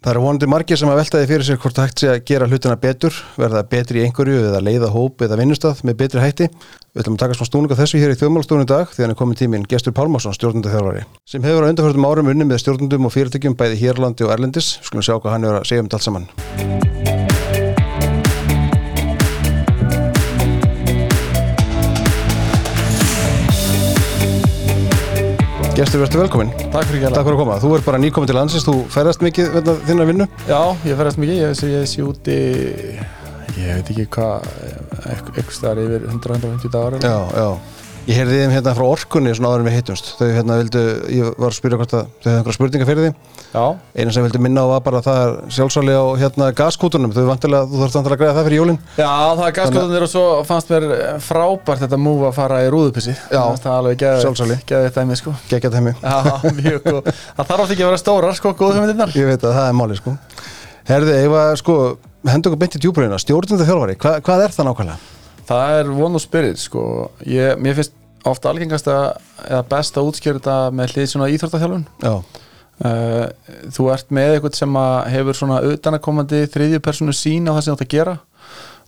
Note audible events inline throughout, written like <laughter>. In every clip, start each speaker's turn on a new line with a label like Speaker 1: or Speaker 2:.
Speaker 1: Það eru vonandi margir sem að veltaði fyrir sér hvort hægt sé að gera hlutina betur, verða betri í einhverju eða leiða hóp eða vinnustaf með betri hætti. Við ætlum að taka smá stúninga þessu hér í þjóðmálstofunum í dag þegar hann er komin tíminn Gestur Pálmarsson, stjórnundaþjálfari, sem hefur á undarförðum árum unni með stjórnundum og fyrirtækjum bæði Hérlandi og Erlendis. Skulum sjá hvað hann er að segja um þetta allt saman. Gestur, verður velkomin.
Speaker 2: Takk fyrir
Speaker 1: Takk fyrir að koma. Þú er bara nýkomin til landsins, þú ferðast mikið vegna þinnar vinnu.
Speaker 2: Já, ég ferðast mikið, ég, ég sé úti ég veit ekki hvað eitthvað staðar yfir 100-150 dagar
Speaker 1: Já, já. Ég heyrði þeim hérna frá orkunni svona áður en við hittumst. Þau hérna vildu, ég var að spyrja hvort að þau hefði einhverja spurninga fyrir því.
Speaker 2: Já,
Speaker 1: Einu sem vildu minna á var bara að það er sjálfsvæli á hérna gaskútunum. Þau vantilega, þú þarfst vantilega að greiða það fyrir jólinn.
Speaker 2: Já það er gaskóðunir og svo fannst mér frábært þetta múf að fara í rúðupissi
Speaker 1: Já,
Speaker 2: Það er alveg geðið
Speaker 1: sjálfsali.
Speaker 2: Geðið þetta sko
Speaker 1: þeimmi.
Speaker 2: Já, <laughs> mjög góð Það þarf átt ekki að sko,
Speaker 1: að það er sko. Sko, hendur okkur beint í djúbröðina. Stjórnunda þjálfari, Hva, hvað það nákvæmlega?
Speaker 2: Það von og spirit sko ég, Mér finnst ofta algengast eða best að útskjöra þetta með hlið svona íþróttaþjálfun.
Speaker 1: Já,
Speaker 2: Uh, þú ert með eitthvað sem hefur svona utanakomandi þriðju personu sín á það sem þú átt að gera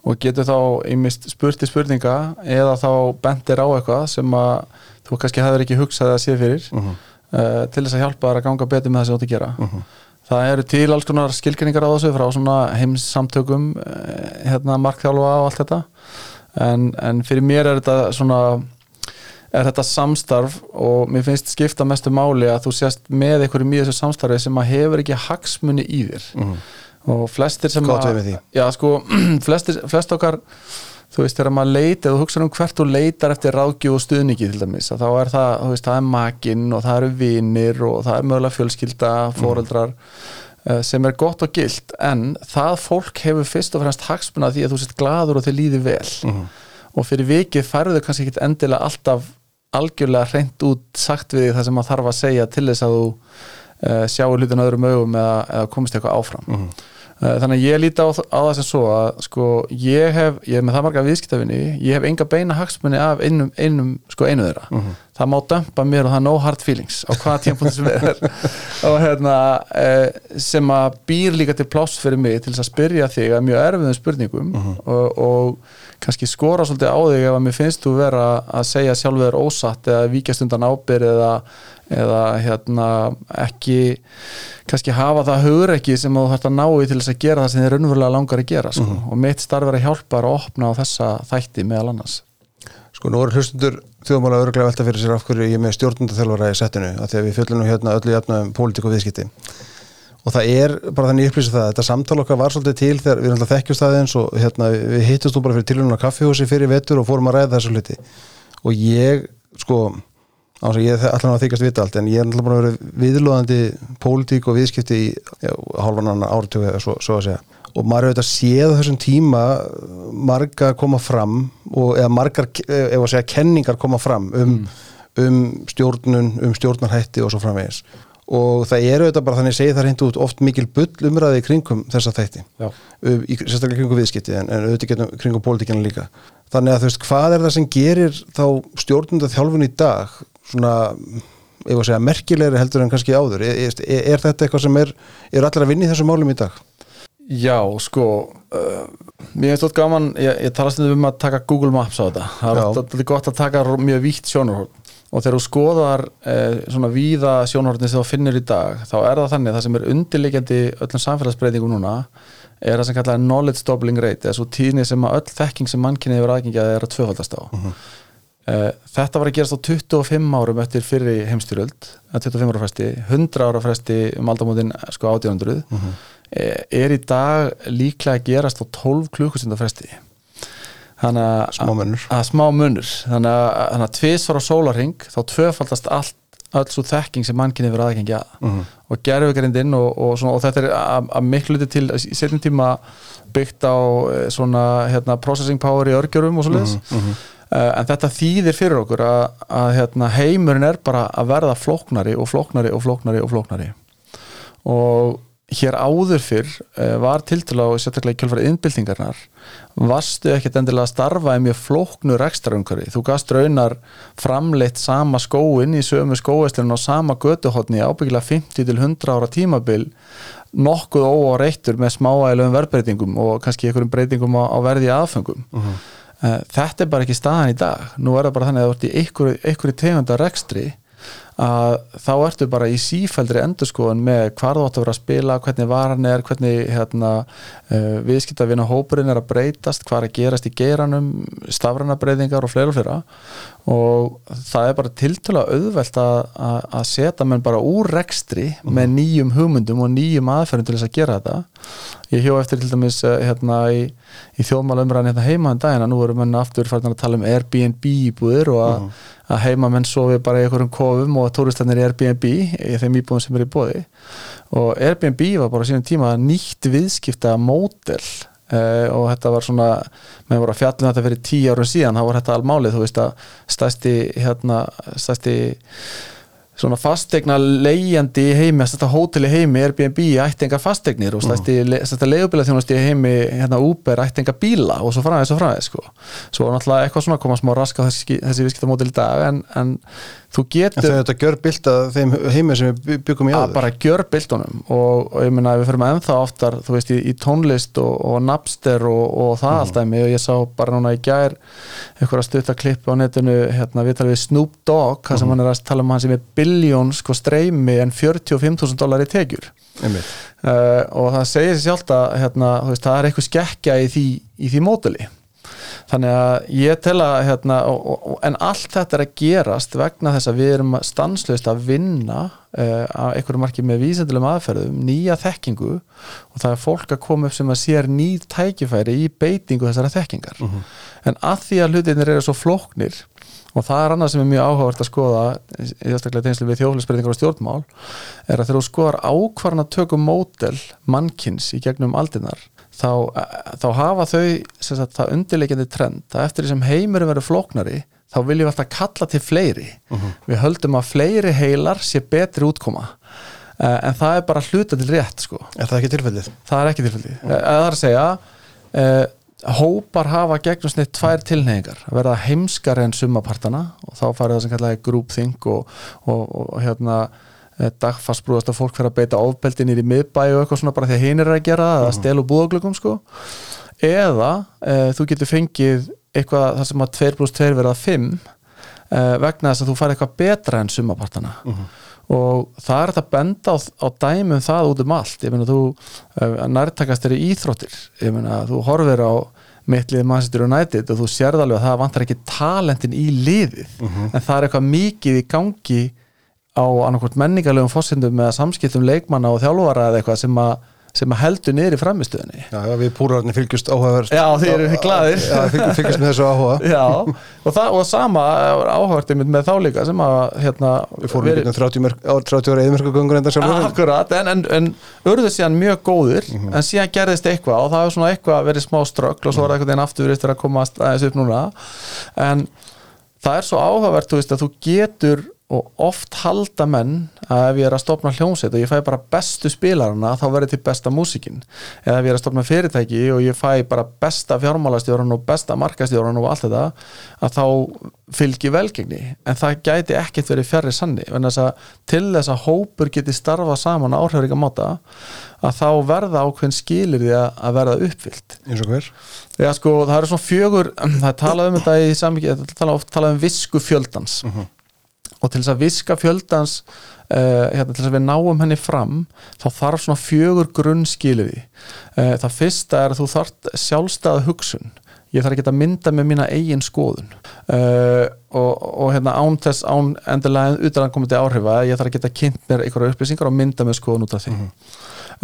Speaker 2: og getur þá einmist spurti spurninga eða þá bendir á eitthvað sem að þú kannski hefur ekki hugsað að sé fyrir
Speaker 1: Mhm.
Speaker 2: uh, til þess að hjálpa þær að ganga betur með það sem þú átt að gera. Það eru til alls konar skilgrinningar á þessu frá svona heimssamtökum uh, hérna markþjálfa og allt þetta. En, en fyrir mér er þetta svona er þetta samstarf og mér finnst skipta mestu máli að þú sést með einhverjum í þessu samstarfi sem að hefur ekki hagsmunni í þér. Og flestir sem
Speaker 1: Gott
Speaker 2: að já sko, <clears throat> flestir, flest okkar þú veist, þegar maður leita, ef þú hugsa um hvert þú leitar eftir ráðgjöf og stuðningi til dæmis þá er það, þú veist, það er makinn og það eru vinir og það er mögulega fjölskylda foreldrar eh, sem er gott og gilt en það fólk hefur fyrst og fremst hagsmunna því að þú sett gladur og þið líði vel. Og fyrir vikið færðu kannski ekki endilega alltaf algjörlega hreint út sagt við það sem maður þarf að segja til þess að þú uh, sjáu hlutin öðrum augum eða, eða komist eitthvað áfram. Mm þannig að ég líti á, á það sem svo að sko ég hef, ég hef með það marga viðskiptafinni ég hef enga beina hagsmunni af einum, einum sko einu þeirra það má dömpa mér og það er no hard feelings á hvaða tímpúnt sem er. <laughs> Og hérna eh, sem að býr líka til pláss fyrir mig til þess að spyrja þig að mjög erfiðum spurningum og, og kannski skora svolítið á þig ef að mér finnst þú vera að segja sjálfur þér ósatt eða víkjast undan ábyrð eða, eða hérna ekki kannski hafa það hugur ekki sem þú þarfst að ná í til þess að gera það sem þið raunverulega langar að gera sko. og mitt starf er að hjálpa að opna á þessa þætti meðal annars.
Speaker 1: Sko nú eru hlustundur þjóðmála öruglega velta fyrir sér af hverju ég er með stjórnundaþjálfara í settinu að því að við fjöllum hérna öllu jafna um pólitík og viðskipti. Og það er bara þannig ég upplýsa það þetta samtal okkar var svolítið til þegar við alltaf þekkjum staðins og hérna, við hittust nú bara fyrir tilhörnum á kaffihúsi fyrir vetur og fórum að ræða þessu hluti. Og ég sko að ég ætla að þykast vita allt en ég er alltaf bara vera viðlóðandi pólitík og viðskipti í já, og maður hefur þetta séð þessum tíma marga koma fram og, eða margar, ef að segja, kenningar koma fram um, um stjórnun um stjórnarhætti og svo framvegis. Og það eru þetta bara þannig að segja það reynd út oft mikil bull umræði kringum þessa þætti. Um, í, sérstaklega kringum viðskipti en, en auðvitað getum kringum pólitíkina líka. Þannig að þú veist, hvað er það sem gerir þá stjórnunda þjálfun í dag svona, ef að segja merkilegri heldur en kannski áður, er, er, er þetta eitthvað sem er, er allir að vinna í þessum málum í dag?
Speaker 2: Já, sko uh, mér finnst þetta gaman, ég, ég tala stundum um að taka Google Maps á þetta. Það er þetta gott að taka mjög vítt sjónarhórn og þegar þú skoðar eh, svona víða sjónarhórni sem þú finnir í dag þá er það þannig, það sem er undirleikjandi öllum samfélagsbreytingum núna er það sem kallar knowledge doubling rate eða svo tíðni sem að öll þekking sem mannkynni hefur aðgengið er að tvöfaldast á. Uh þetta var að gerast á 25 árum eftir fyrri heimstyröld að 25 ára fresti, 100 ára fresti um aldamótin sko 1800 eh, er í dag líklega að gerast á 12 klukkustunda fresti þannig að
Speaker 1: Smá munur.
Speaker 2: þannig að, tvisvar á sólarring þá tvöfaldast allt öll svo þekking sem mannkynni verið aðgengi að.
Speaker 1: Mhm.
Speaker 2: og gerfugrindin og, og, og þetta er að, miklu hluti til í setjum tíma byggt á eh, svona hérna, processing power í örgjörum og svo leiðis
Speaker 1: Mhm,
Speaker 2: en þetta þýðir fyrir okkur að, að hérna, heimurinn er bara að verða flóknari og flóknari og flóknari og flóknari. Og hér áður fyrr uh, var tiltala og sérstaklega í kjölfarið innbyltingarnar varstu ekkert endilega að starfa í mjög flóknu rekstrarumhverfi? Þú gast raunar framleitt sama skóin í sömu skóestlun og sama götuhotni ábyggilega 50 til 100 ára tímabil nokkuð óáreittur með smáægilegum verðbreytingum og kannski einhverjum breytingum á, á verði aðfengum
Speaker 1: Mhm.
Speaker 2: uh, þetta er bara ekki staðan í dag. Nú er það bara þannig að þú ert í einhverju tegunda rekstri að þá ertu bara í sífældri endurskoðun með hvar þú átt að vera að spila, hvernig varan er hvernig hérna, uh, viðskiptavina hópurinn er að breytast, hvað er að gerast í geiranum, stafrana breytingar og fleira og fleira. Og það er bara tiltölu auðvelt að, að, að setja menn bara úr rekstri með nýjum hugmyndum og nýjum aðferðum til þess að gera þetta. Ég hjó eftir til dæmis eh, hérna í, í þjóðmálumræðin hérna heima en daginn að nú erum menn aftur farin að tala um Airbnb íbúðir og að, að heimamenn sofi bara í einhverjum kofum og tóristanir í Airbnb í þeim íbúðum sem er í bóði og Airbnb var bara sínum tíma nýtt viðskipta módel Uh, og þetta var svona með voru að fjallum þetta fyrir tíu árum síðan þá var þetta almálið, þú veist að stæsti hérna, stæsti svona fastegna leigjandi í heimi stæsta hótel í heimi, Airbnb ætti enga fastegnir og stæsti, mm. leigubíla þjónast í heimi, hérna Uber ætti enga bíla og svo fræðis og fræðis sko. svo náttúrulega eitthvað svona koma smá raska þessi, þessi viðskiptamódel í dag en, en þú getur
Speaker 1: þetta gjör bylta þeim heimi sem við byggum í
Speaker 2: að
Speaker 1: áður
Speaker 2: bara gjör bildunum og, og ég meina að við fyrir með ennþá oftar þú veist í, í tónlist og, og Napster og, og það
Speaker 1: Mhm.
Speaker 2: alltaf mig og ég sá bara núna í gær einhverja stutta klippu á netinu hérna við talum við Snoop Dogg þar sem
Speaker 1: Mhm.
Speaker 2: hann er að tala um hann sem er biljón sko streymi en 45.000 dólar í
Speaker 1: Einmitt.
Speaker 2: uh, og það segir sér sjálft að hérna, veist, það er eitthvað skekkja í því, í því mótali þannig að ég tel að hérna, og, og, en allt þetta er að gerast vegna þess að við erum stanslöst að vinna uh, að einhverju marki með vísendilegum aðferðum, nýja þekkingu og það er fólk að koma upp sem að sér nýð tækifæri í beitingu þessara þekkingar. En að því að hlutinir eru svo flóknir og það er annað sem er mjög áhugavert að skoða í þessaklega tegnslu við þjóflisbreytingar og stjórnmál er að þegar þú skoðar ákvarðan að tökum mótel mannkins í gegnum aldinnar þá, þá hafa þau sagt, það undirleikjandi trend að eftir því sem heimurum verður flóknari þá viljum við alltaf kalla til fleiri. Við höldum að fleiri heilar sé betri útkoma. Eh, en það er bara hluta til rétt sko.
Speaker 1: Er það ekki tilfellið?
Speaker 2: það er ekki tilfelli mm. það er að segja uh, hópar hafa gegnum snitt tvær tilneyingar að verða heimskari en summapartana og þá farið það sem kallaði groupthink og, og, og, og hérna eh, dagfarsbrúðast að fólk fyrir að beita ofbeldi nýri miðbæ og eitthvað svona bara því að hinn er að gera það að stelu búðaglöggum sko. Eða uh, þú getur fengið eitthvað þar sem að 2 pluss 2 verða 5 uh, vegna þess að þú farið eitthvað betra en summapartana og það er þetta benda á, á dæmum það út um allt. Ég meina þú uh, nærtakast er í íþróttir. Ég meina þú horfir á mittlið Manchester United og þú sérð alveg að það vantar ekki talentin í liðið. En það er eitthvað mikið í gangi á annarkvort menningarlegum fórsendum með samskiptum leikmanna og þjálfara eða eitthvað sem að, sem að heldur niður í framistöðunni
Speaker 1: Já, við púrarnir fylgjust áhugaverð
Speaker 2: Já, þið eru glaðir.
Speaker 1: Já, fylgjust með þessu áhuga. <laughs>
Speaker 2: Já, og, það, og sama áhört einmitt með þá líka sem að hérna,
Speaker 1: Við fórum verið... 30, mörg, á 30 ára eðmörkugöngur enda sjálfur.
Speaker 2: Akkurat, en, en, en urðu síðan mjög góðir
Speaker 1: Mhm.
Speaker 2: en síðan gerðist eitthvað og það var svona eitthvað verið smá ströggl og svo var eitthvað einn aftur eftir að komast aðeins upp núna. En það er svo áhugavert þú veist, að þú getur og oft halda menn að ef ég er að stopna hljómsveit og ég fæ bara bestu spilarana þá verður til besta músikin eða ef ég er að stopna fyrirtæki og ég fæ bara besta fjármálastjóran og besta markastjóran og allt þetta að þá fylgi velgengni. En það gæti ekkert verið fjarrir sanni. En þess að til þess að hópur geti starfað saman á áhrifaríka máta að þá verða ákveðin skilir því að verða uppfyllt.
Speaker 1: Eins og hver?
Speaker 2: Já sko það eru svona fjögur <clears throat> það er talað um þetta í samvikið það er talað, oft talað um og til þess að viska fjöldans uh, hérna, til þess að við náum henni fram þá þarf svona fjögur grunnskiliði uh, það fyrsta er að þú þarf sjálfstæða hugsun. Ég þarf ekki að mynda með mína eigin skoðun. Uh, og, og hérna án þess án endilega utankomandi áhrifa ég þarf ekki að kynnt mér einhverja upplýsingar og mynda með skoðun út af því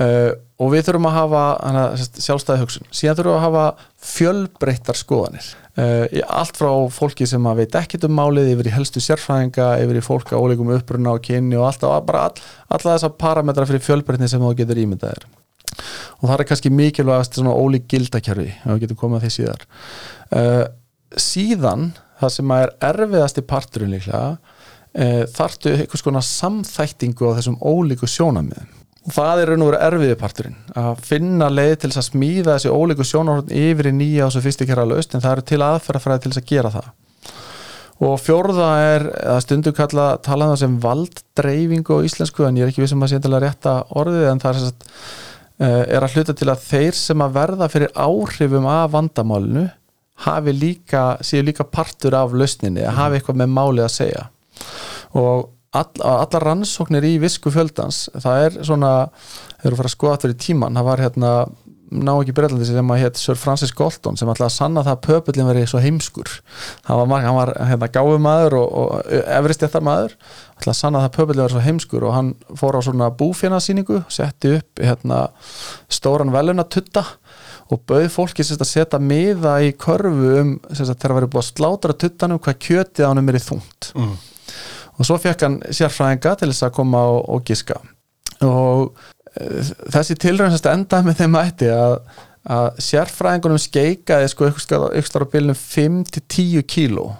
Speaker 2: uh, og við þurfum að hafa hana, sjálfstæði hugsun. Síðan þurfum við að hafa fjölbreyttar skoðanir. Uh, allt frá fólki sem að veit ekkert um málið yfir í helstu sérfræðinga yfir í fólk á ólíkum uppruna og kynni og alltaf bara all, alla þessa parametra fyrir fjölbreytni sem þú getur ímyndaðir og það er kannski mikilvægast svona ólík gildakerfi ef við getum komað því síðar. Uh, síðan það sem er erfiðasti parturinn líklega uh, þarftu einhvers konar samþæktingu á þessum ólíku sjónamiðum og það er raun og veru erfiði parturinn að finna leið til þess að smíða þessi ólíku sjónarhótt yfir í nýja og kæra löst en það eru til aðferðafræði til þess að gera það. Og fjórða er að stundum kalla tala um sem valddreifingu á íslensku en ég er ekki vissum að sé endilega rétta orðið en það er, sagt, eh, er að hluta til að þeir sem að verða fyrir áhrifum af vandamálinu hafi líka, séu líka partur af lausninni, hafi eitthvað með máli að segja. Og all, allar rannsóknir í visku fjöldans það er svona, þegar þú fara að skoða þetta í tíman, það var hérna ná ekki breytlandi sem að hétt Sir Francis Galton sem að sanna það að pöpullin veri svo heimskur hann var, hann var hérna, gáfumæður og, og ætlaði að sanna það að pöpullin veri svo heimskur og hann fór á svona búfjörnarsýningu setti upp hérna, stóran velunatutta og bauð fólki sérst, að setja miða í körfu um þegar það væri búið að slátra tuttanum hvað kjötið ánum er í þungt mm. Og svo fekk hann sérfræðinga til þess að koma og, og giska. Og þessi tilröðin sem enda með þeim ætti að, að sérfræðingunum skeikaði sko ykkur á bylunum 5-10 kíló.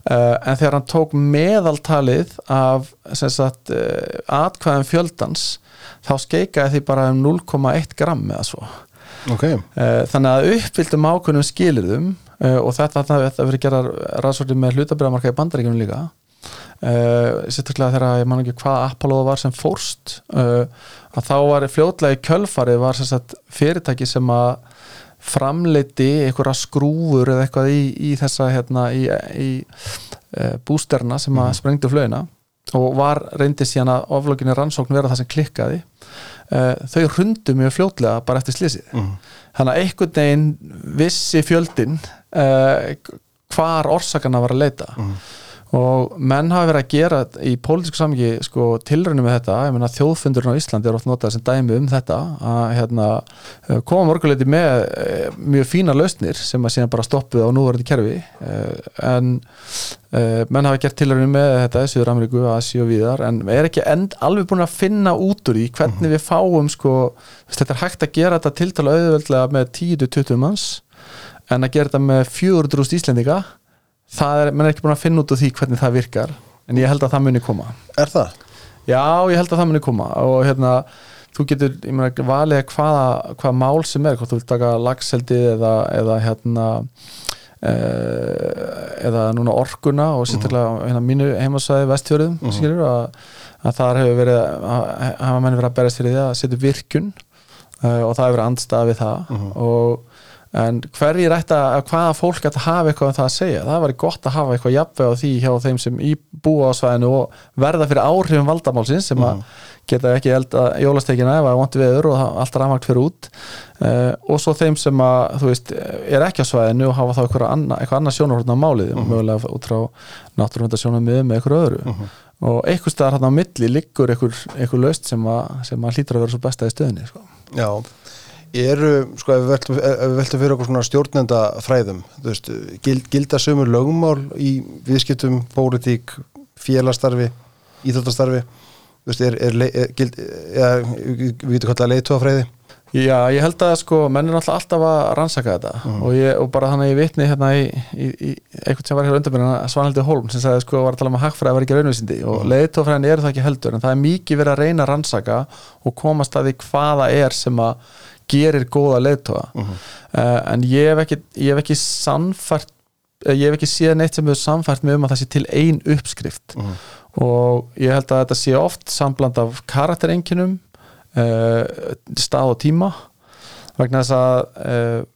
Speaker 2: Uh, en þegar hann tók meðaltalið af sagt, uh, atkvæðum fjöldans þá skeikaði því bara um 0,1 gram eða svo.
Speaker 1: Okay.
Speaker 2: uh, þannig að uppfylltum ákunnum skilirðum og þetta, þetta verið gerað ræðsvöldi með hlutabræðamarka í bandaríkjum líka Uh, sérstaklega þegar ég man ekki hvað Apollo var sem fórst uh, að þá var fljótlega í kjölfarið var sagt, fyrirtæki sem að framleiti einhverja skrúfur eða eitthvað í, í þessa hérna, í, í uh, bústerna sem að mm. sprengdu flöina og var reyndi síðan að oflöginni rannsókn vera það sem klikkaði þau hrundu mjög fljótlega bara eftir slísið mm. þannig að einhvern veginn vissi fjöldin hvar orsakana var að leita mm og menn hafa verið að gera í pólitísku samiki sko, tilröndum með þetta, ég menna þjóðfundurinn á Íslandi er oft notað sem dæmi um þetta að hérna, koma morguleiti með e, mjög fína lausnir sem að síðan bara stoppuð á núvarandi kerfi e, en menn hafa gert tilröndum með þetta í Suður Ameríku, Asi og viðar en er ekki end, alveg búin að finna út úr því hvernig -hmm. við fáum sko, þetta er hægt að gera þetta tiltala auðvöldlega með 10-20 manns en að gera þetta með 400.000 íslendinga það er, mann er ekki búin að finna út af því hvernig það virkar en ég held að það muni koma
Speaker 1: Er það?
Speaker 2: Já, ég held að það muni koma og hérna, þú getur, ég meina, valið hvaða, hvaða mál sem er, hvort þú vil taka lagseldi eða, eða hérna e, eða núna orkuna og sérstaklega mm. hérna, mínu heimasvæði vestfjörðum mm. skilur, að, að þar hefur verið að hafa menni verið að berast fyrir því að setja virkun uh, og það hefur verið andstað við það mm. og en hverjir ætti að hvaða fólk ætti að hafa eitthvað um það að segja? Það var gott að hafa eitthvað jafnveg á því hjá þeim sem búa á svæðinu og verða fyrir áhrifum valdamálsins sem að mm. geta ekki elda jólastekina ef það vanti veður og allt rafmagt fyrir út. Uh, og svo þeim sem að þú veist, er ekki á svæðinu og hafa þá eitthvað annað, annað sjónarhórn á málið mm. mögulega út frá náttúrulega með eitthvað öðru. Mm og eitthvað staðar hann á milli liggur eitthvað, eitthvað
Speaker 1: eru, sko, ef við veltum, fyrir okkur svona stjórnenda fræðum veist, gild, gilda sömur lögumál í viðskiptum, pólitík félastarfi, íþjóttastarfi er, er, er gild, ja, við getum kallað leittóafræði
Speaker 2: Já, ég held að sko, menn er alltaf að rannsaka þetta mm. og, ég, og bara þannig að ég vitni hérna í, í, í eitthvað sem var hér undan mér Svanhildi Holm sem sagði sko, var að tala um að hagfræði var ekki raunvísindi og mm. leittófræðin eru það ekki heldur en það er mikið verið að reyna að rannsaka og komast að því hvaða er sem að gerir góða leðtoga uh -huh. uh, en ég hef ekki, ég hef ekki samfært eh, ég hef ekki séð neitt sem hefur samfært með um að það sé til ein uppskrift uh -huh. og ég held að þetta sé oft sambland af karakterenginum uh, stað og tíma vegna þess að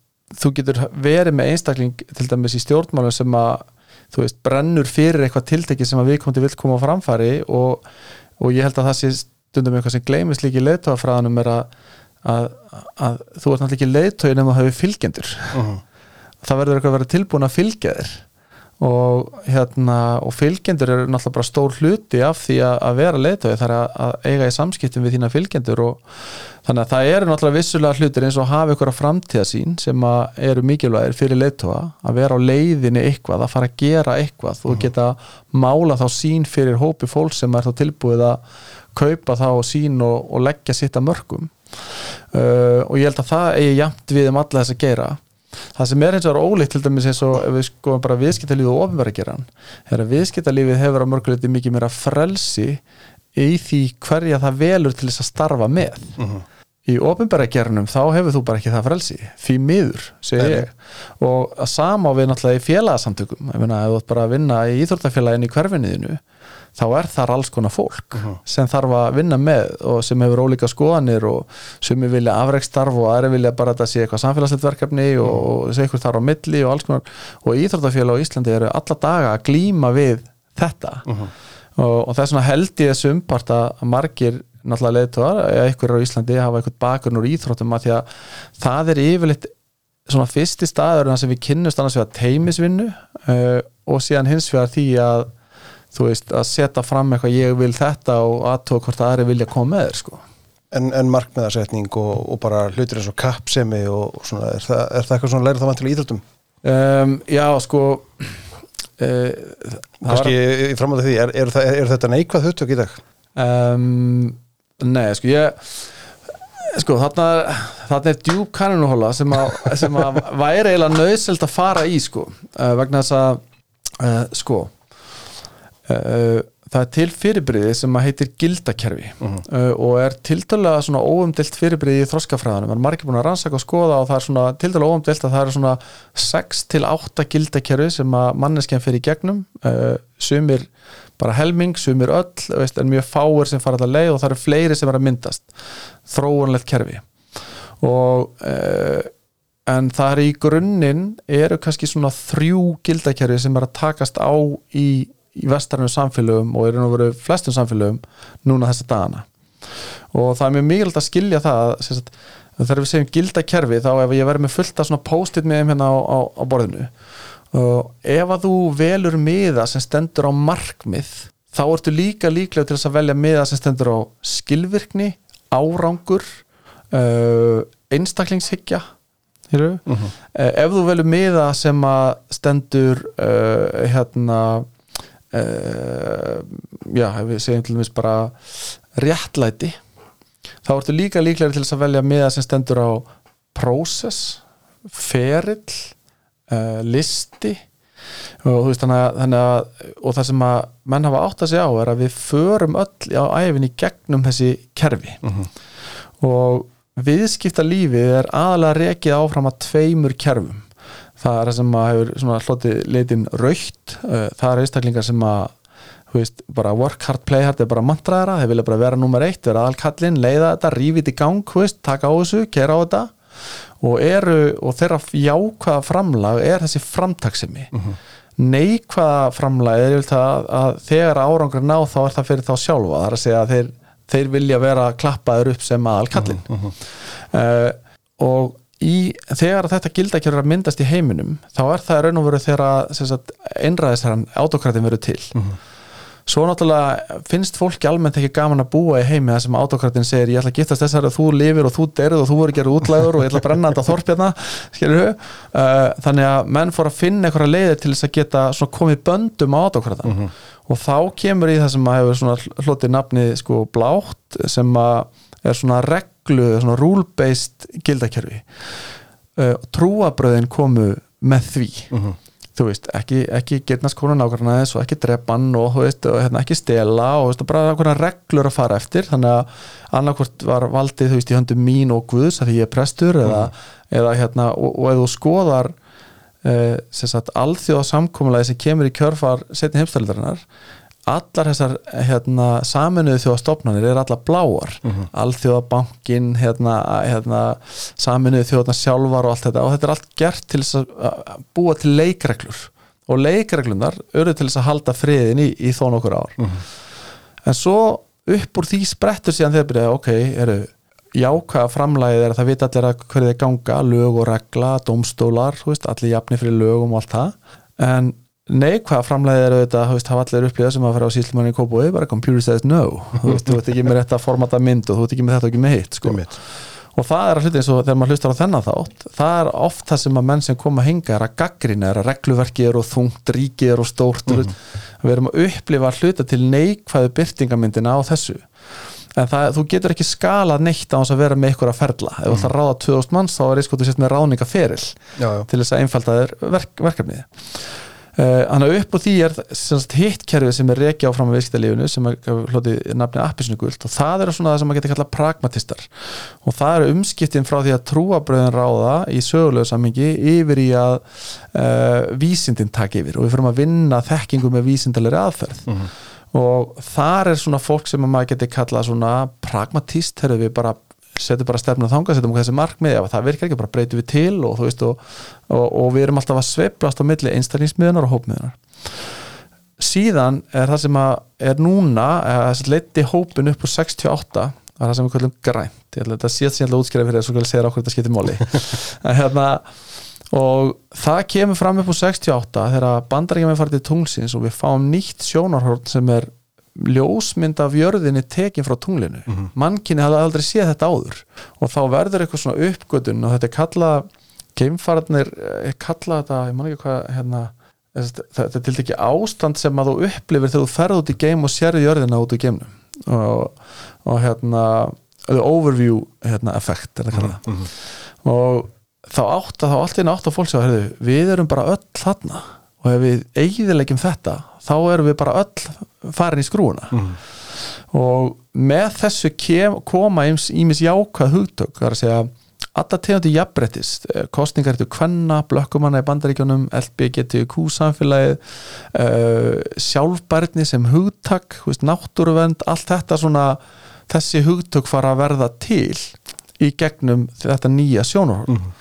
Speaker 2: þú getur verið með einstakling til dæmis í stjórnmálum sem að þú veist, brennur fyrir eitthvað tiltekki sem að við komum til vilt koma á framfæri og, og ég held að það sé stundum eitthvað sem gleimist líki í leðtogafræðanum er að að, að þú ert náttúrulega ekki leiðtögin ef þú hefur fylgjendur. Uh -huh. það verður eitthvað að vera tilbúin að fylgja þér. Og, hérna, og fylgjendur eru náttúrulega bara stór hluti af því að, að vera leiðtögi þar að, að eiga í samskiptum við þína fylgjendur og þannig að það eru náttúrulega vissulega hlutir eins og hafa ykkur að framtíða sín sem eru mikilvægir fyrir leiðtöga að vera á leiðinni eitthvað, að fara að gera eitthvað og uh -huh. geta mála þá sín fyrir hópi fólk sem er þá tilbúið að kaupa þá sín og, og leggja sitt að mörgum uh, og ég held að það eigi jæmt við um alla þess að gera það sem er eins og er ólíkt til dæmis eins og við skoðum bara viðskiptalífið og ofnverð að gera er að viðskiptalífið hefur á mörguleiti mikið meira frelsi í því hverja það velur til þess að starfa með uh mhm. -huh. í ofinbæra gernum þá hefur þú bara ekki það frelsi því miður, segi
Speaker 1: Nei,
Speaker 2: ég og að sama við náttúrulega í félagsamtökum ef þú ert bara að vinna í íþórtafélaginu í hverfinniðinu þá er þar alls konar fólk sem þarf að vinna með og sem hefur ólíka skoðanir og sem vilja afreikstarf og aðri vilja bara að þetta sé eitthvað samfélagslegt verkefni og, og sé eitthvað þar á milli og alls konar. Og íþróttafélag á Íslandi eru alla daga að glíma við þetta. Og, og það er svona held ég þessu umpart að margir náttúrulega leiðtóðar eða einhverjir á Íslandi hafa eitthvað bakgrunn úr íþróttum að því að það er yfirleitt svona fyrsti staður sem við kynnust annars vegar teimisvinnu uh, og síðan hins vegar því að þú veist, að setja fram eitthvað ég vil þetta og aðtók hvort aðri vilja koma með þér sko
Speaker 1: En, en markmiðarsetning og, og bara hlutir eins og kappsemi og, og svona, er það, er það eitthvað svona lærið það vantilega í íþróttum?
Speaker 2: um, Já, sko uh,
Speaker 1: Kanski í framhaldið því, er, er, er, er þetta neikvað hugtök í dag?
Speaker 2: um, Nei, sko ég sko þarna, þarna er djúb kannunuhóla sem, að, sem að væri eiginlega nöðselt að fara í sko uh, vegna þess að uh, sko það er til fyrirbriði sem að heitir gildakerfi. Uh, og er tildalega svona óumdelt fyrirbriði í þroskafræðanum, það er margir búin að rannsaka og skoða og það er svona tildalega óumdelt að það er svona 6 til 8 gildakerfi sem að manneskjan fyrir gegnum. Uh, sumir bara helming, sumir öll veist, en mjög fáir sem fara alltaf leið og það eru fleiri sem er að myndast. Þróunlegt kerfi. Og en það er í grunninn eru kannski svona þrjú gildakerfi sem er að takast á í, í vestarinu samfélögum og eru nú verið flestum samfélögum núna þessa dagana og það er mjög mikilvægt að skilja það sagt, þegar við segjum gildakerfi þá ef ég verið með fullt af svona post-it með hérna á, á, á borðinu og ef að þú velur miða sem stendur á markmið þá ertu líka líklega til þess að velja miða sem stendur á skilvirkni árangur uh, einstaklingshyggja uh -huh. ef þú velur miða sem að stendur uh, hérna uh, já, ef við segjum til dæmis bara réttlæti þá ertu líka líklega til þess að velja miða sem stendur á prósess ferill uh, listi. Og þú veist þannig að, og það sem að menn hafa átt að segja á er að við förum öll á æfinni gegnum þessi kerfi. Og viðskipta lífið er aðalega rekið áfram að tveimur kerfum það er það sem að hefur hlotið leitin raukt uh, það er einstaklingar sem að veist, bara work hard, play hard er bara mantraðara, þeir vilja bara vera nummer eitt vera aðalkallin, leiða þetta, rífið í gang veist, taka á þessu, kera á þetta. Og eru, og þeirra jákvæða framlag er þessi framtaksimi uh -huh. neikvæða framlag er það að þegar árangur ná þá er það fyrir þá sjálfa, það er að segja að þeir, þeir vilja vera klappaður upp sem aðalkallin uh -huh. uh, og í, þegar þetta gildakjörur að myndast í heiminum þá er það raun og veru þegar einræðisherran autokratin verður til -huh. Svo náttúrulega finnst fólki almennt ekki gaman að búa í heimi það sem autokratin segir ég ætla að giftast þessari og þú lifir og þú derið og þú verður gerð útlæður og ég ætla að brenna þetta þorpjarna uh, þannig að menn fór að finna einhverja leiðir til þess að geta komið böndum á autokratan uh -huh. og þá kemur í það sem að hefur hlotið nafni sko blátt sem að er svona reglu, svona rule-based gildakerfi. Uh, trúabröðin komu með því. Uh -huh þú veist, ekki, ekki getnast nákvæmlega þess og ekki drepan og, veist, og hérna, ekki stela og veist, bara einhverja reglur að fara eftir. Þannig að annarkvort var valdið þú veist í höndum mín og Guðs að því ég er prestur mm. eða, eða hérna og, og ef þú skoðar eh, sagt, alþjóða samkómulega sem kemur í kjörfar setni heimstældarinnar allar þessar hérna, saminuðu þjóðastofnanir er allar bláar. Uh -huh. alþjóðabankin hérna, hérna, saminuðu þjóðna sjálfar og allt þetta. Og þetta er allt gert til að búa til leikreglur. Og leikreglunar eru til þess að halda friðin í, í þó nokkur ár. Uh -huh. en svo upp úr því sprettur síðan þegar byrjaði ok, eru jákvæða framlæðið er að það vita allir að hverju þið ganga lög og regla, domstólar veist, allir jafni fyrir lögum og allt það. En neikvæða framleiðið eru þetta hafa allir upp í þessum að fara á síslumanni í kópói bara computer says no. Þú þú ert ekki með rétt að formata mynd og þú ert ekki með þetta og ekki með hitt sko. og það er að hluti eins og þegar maður hlustar á þennan þátt það er oft það sem að menn sem koma að hinga er að gaggrina, er að regluverki er og þungt ríki er og stórt mm -hmm. við erum að upplifa að hluta til neikvæðu byrtingamyndina á þessu. En það, þú getur ekki skala neitt á þess að vera með ykkur að ferla. Ef þú mm. ætlar að ráða 2000 manns þá er sko þú sést með ráningaferil til þess að einfalda þér verk, verkefnið Þannig að upp á því er hitt kerfið sem er reiki áfram með viðskiptalífinu sem hlutið nafni appisnugult og það eru svona það sem maður getur kallað pragmatistar og það eru umskiptin frá því að trúabröðin ráða í sögulegu sammingi yfir í að uh, vísindin taka yfir og við fyrir að vinna þekkingu með vísindalegri aðferð mm -hmm. og þar er svona fólk sem maður getur kallað svona pragmatist, þegar við bara setjum bara stefnum þanga, setjum þessi markmið ef það virkar ekki, bara breytum við til og, veist, og, og, og við erum alltaf að sveiplast á milli einstaklingsmiðunar og hópmiðunar síðan er það sem er núna þess að leiti hópin upp úr 68 það er það sem við kallum grænt. Ég ætla að síðan síðan útskrifa fyrir þess að segja okkur þetta skiptir móli <laughs> hérna, og það kemur fram upp úr 68 þegar bandaríkjum er farið til tunglsins og við fáum nýtt sjónarhórn sem er ljósmynd af jörðinni tekin frá tunglinu. Mm -hmm. mannkinni hafði aldrei séð þetta áður. Og þá verður eitthvað svona uppgötun og þetta er kallað geimfarnir er eh, kallað þetta, ég man ekki hvað hérna, þetta er til dæki ástand sem að þú upplifir þegar þú ferð út í geim og sérði jörðina út í geimnum. Og, og hérna overview hérna, effekt er mm -hmm. og þá átt að þá allt einn átt að fólk segja við erum bara öll þarna. Og ef við eigiðilegjum þetta þá erum við bara öll farin í skrúuna mm. og með þessu kem, koma ímis jákvæð hugtök það er að segja alla tegundi jafnbrettist, eh, kostningar til kvenna, blökkumanna í bandaríkjónum LBGTQ samfélagið uh, sjálfbærni sem hugtak náttúruvend, allt þetta svona þessi hugtök fara að verða til í gegnum þetta nýja sjónurhórn mm.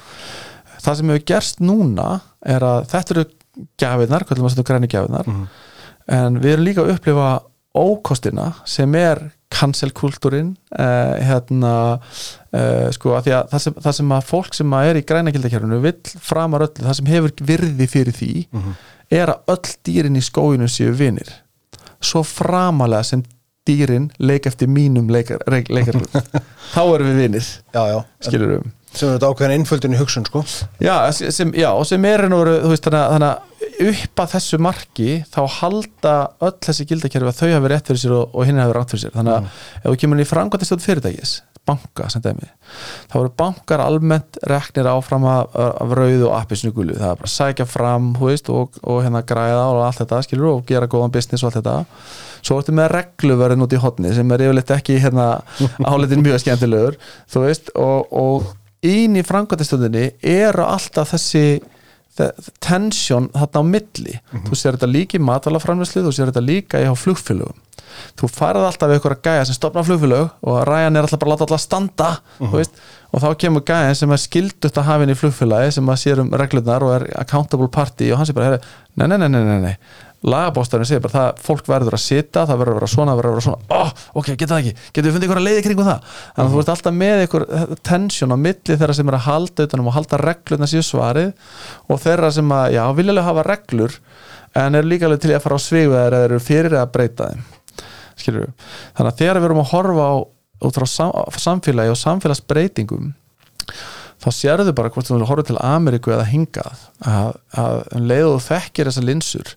Speaker 2: það sem hefur gerst núna er að þetta eru gafirnar, hvernig maður setur græni gafirnar mm en við erum líka að upplifa ókostina sem er cancelkultúrin eh, hérna eh, sko að því að það sem, það sem að fólk sem að er í grænagildakjörnunu vill framar öllu, það sem hefur virði fyrir því mm -hmm. er að öll dýrin í skóinu séu vinir. Svo framalega sem dýrin leik eftir mínum leikar, leikar <laughs> þá erum við vinir skilur við um
Speaker 1: sem er þetta ákveðin innföldin í hugsun sko.
Speaker 2: Já, sem, já og sem er þannig að upp að þessu marki þá halda öll þessi gildakerfi að þau hafi rétt fyrir sér og, og hinn hafi rátt fyrir sér. Þannig að mm. ef þú kemur inn í frangvæntistjóð fyrirtækis banka sem dæmi þá eru bankar almennt reknir áfram af, af rauð og appisnu gulu. Það er bara að sækja fram veist, og, og hérna græða og allt þetta skilur, og gera góðan business og allt þetta. Svo ertu með regluverðin út í hodni sem er yfirleitt ekki hérna, <laughs> áleitin mjög skemmtilegur veist, og, og ín í frangvæntistjóðinni eru alltaf þessi tensjón þarna á milli mm -hmm. þú sér þetta líka í matalaframlöslu þú sér þetta líka í flugfélögum þú farið alltaf við ykkur að gæja sem stopna flugfélög og ræjan er alltaf bara að láta alltaf standa mm -hmm. og þá kemur gæja sem er skildutt að hafa inn í flugfélagi sem að sér um reglurnar og er accountable party og hann sé bara, nei, nei, nei, nei, nei lagabóstarinn segir bara það, fólk verður að sita það verður að vera svona, verður að vera svona oh, ok, geta það ekki, getur við fundið að leiði kring það? Þannig að mm -hmm. þú veist alltaf með ykkur tensjón á milli þeirra sem er að halda utanum og halda reglurna síðu svarið og þeirra sem að, já, viljulega hafa reglur en eru líka alveg til að fara á svegu eða eru fyrir að breyta þeim. Skilur við, þannig að þegar við erum að horfa á út frá sam, samfélagi og samfélagsbreytingum þá sérðu bara hvort þú horfður til Ameríku eða hingað. Að, að um leiðu þekkir þessar linsur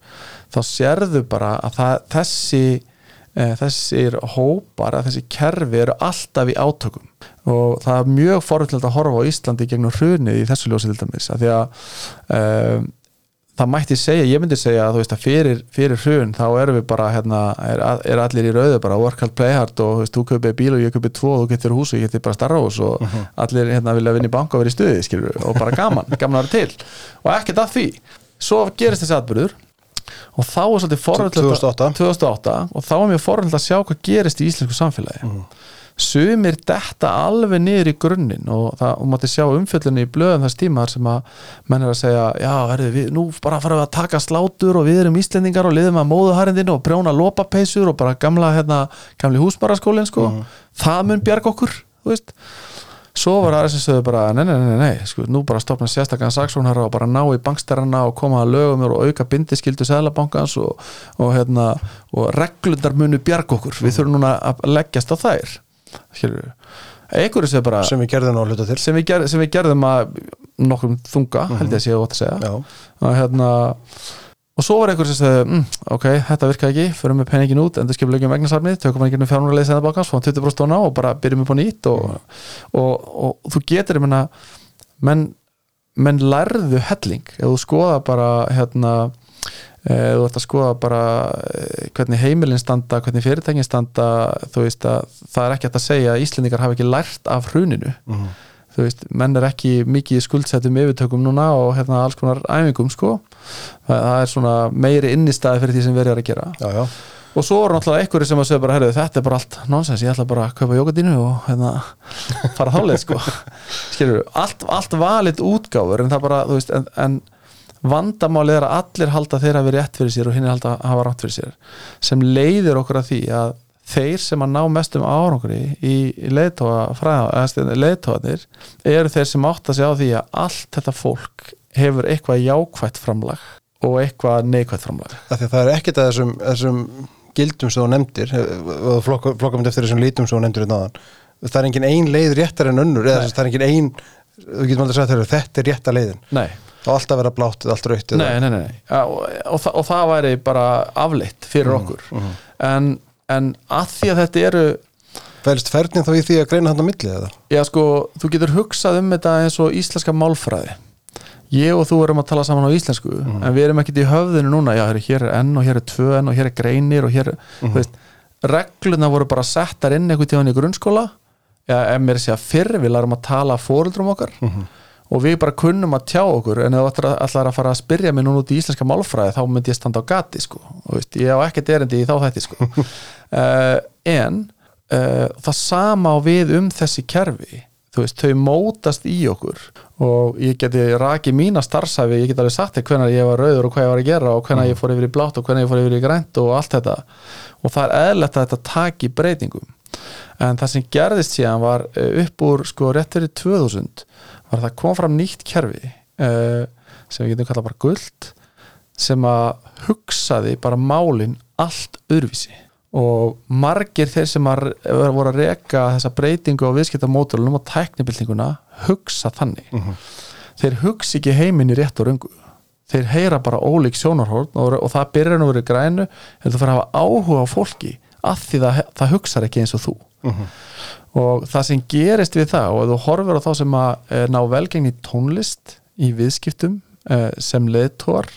Speaker 2: þá sérðu bara að það, þessi e, þessir hópar að þessi kerfi eru alltaf í átökum. Og það er mjög forvöldilegt að horfa á Íslandi gegnum hrunið í þessu ljósi til dæmis að því að e, það mætti segja, ég myndi segja að, veist, að fyrir, fyrir hrun þá erum við bara hérna, er, er allir í rauðu bara work hard, play hard og þú veist, þú köpið bíl og ég köpið tvo og þú getur hús og ég getur bara starra hús og uh mhm. -huh. allir hérna vilja vinna í banka og vera í stuði skilur, og bara gaman, <laughs> gaman að vera til og ekkert að því, svo gerist þessi atbyrður og þá er svolítið forhaldilegt 2008. 2008 og þá er mjög forhaldilegt að sjá hvað gerist í íslensku samfélagi uh mhm. -huh sumir detta alveg niður í grunninn og það og mátti sjá umfjöldinni í blöðum þess tímar sem að menn er að segja já, herri, við, nú bara farum við að taka slátur og við erum íslendingar og liðum að móðuharindin og prjóna lópapeisur og bara gamla hérna, gamli húsmaraskólin sko. mm það mun bjarg okkur þú veist. Svo var það sem sögðu bara, nei, nei, nei, nei sko, nú bara stopna sérstaklega saksónara og bara ná í bankstærarna og koma að lögum og auka bindiskildu sælabankans og, og, hérna, og reglundar munu bjarg okkur, við þurfum núna að leggjast á þær einhverju sem bara
Speaker 1: sem við gerðum á hluta til.
Speaker 2: Sem við, ger, sem við gerðum að nokkur þunga mm -hmm. held ég að sé ótt að segja. Og, hérna, og svo var einhverju sem segði mm, ok, þetta virka ekki, förum við penningin út endur skipum lögjum vegnarsarmið, tökum við einhvern fjármúrlega leið senða bakans, fáum 20% tóna og bara byrjum upp á nýtt og, mm. og, og þú getur, ég menna menn, menn lærðu helling, ef þú skoða bara hérna þú ert að skoða bara eh, hvernig heimilin standa, hvernig fyrirtækin standa þú veist að það er ekki að segja að Íslendingar hafa ekki lært af hruninu.
Speaker 1: Mhm.
Speaker 2: þú veist, menn er ekki mikið skuldsettum yfirtökum núna og hérna alls konar æfingum sko. Það, það er svona meiri innistæði fyrir því sem verið er að gera.
Speaker 1: Já, já,
Speaker 2: og svo er náttúrulega einhverju sem að segja bara herrðu, þetta er bara allt nonsens, ég ætla bara að kaupa jógadínu og hérna fara þáleið sko. <laughs> Skilur, allt, allt valið útgáfur en það bara, þú veist, en, en vandamálið er að allir halda þeirra að vera rétt fyrir sér og hinn halda að hafa rátt fyrir sér sem leiðir okkur að því að þeir sem að ná mestum árangri í, leiðtóðanir eru þeir sem átt að segja á því að allt þetta fólk hefur eitthvað jákvætt framlag og eitthvað neikvætt framlag.
Speaker 1: Að það er ekkert að þessum, þessum gildum sem þú nefndir og flokkamönd eftir þessum lítum sem þú nefndir í náðan það er engin ein leið réttar en önnur að það er engin ein þú aldrei sagt þegar þetta er rétta leiðin.
Speaker 2: Nei,
Speaker 1: þá alltaf vera blátt eða allt rautt eða-
Speaker 2: nei, nei, nei, og, og, það, og það væri bara afleitt fyrir okkur. en, en að því að þetta eru
Speaker 1: Fælst fernin þá í því að greina hann á milli eða?
Speaker 2: já sko, þú getur hugsað um þetta eins og íslenska málfræði. Ég og þú erum að tala saman á íslensku en við erum ekkert í höfðinu núna. Já, hér er N og hér er 2 N og hér er greinir og hér, er, þú veist, regluna voru bara settar inn einhvern tíðan í grunnskóla. Já, ef mér sé að fyrr við lærum að tala fóruldrum okkar og við bara kunnum að tjá okkur en ef þú ætlar að- fara að spyrja mig núna út í íslenska málfræði þá myndi ég standa á gati sko. veist, ég á ekkert erindi í þá þætti sko. uh, <laughs> en uh, það sama á við um þessi kerfi þú veist, þau mótast í okkur og ég geti rakið mína starfsæfi, ég get alveg sagt þér hvenær ég var rauður og hvað ég var að gera og hvenær ég fór yfir í blátt og hvenær ég fór yfir í grænt og allt þetta og það er eðlert að þetta taki breytingum en það sem gerðist síðan var eh, upp úr sko rétt fyrir 2000 var að það kom fram nýtt kerfi uh, sem við getum kallað bara guld sem að hugsaði bara málin allt öðruvísi. Og margir þeir sem að voru að reka þessa breytingu á viðskiptamódulunum og tæknibildinguna hugsa þannig. Þeir hugsa ekki heiminn í rétt og röngu. Þeir heyra bara ólík sjónarhórn og, og það byrjar nú verið grænu en þú fyrir að hafa áhuga á fólki að því það, það hugsar ekki eins og þú og það sem gerist við það og þú horfir á þá sem að e, ná velgengni tónlist í viðskiptum e, sem leðtóar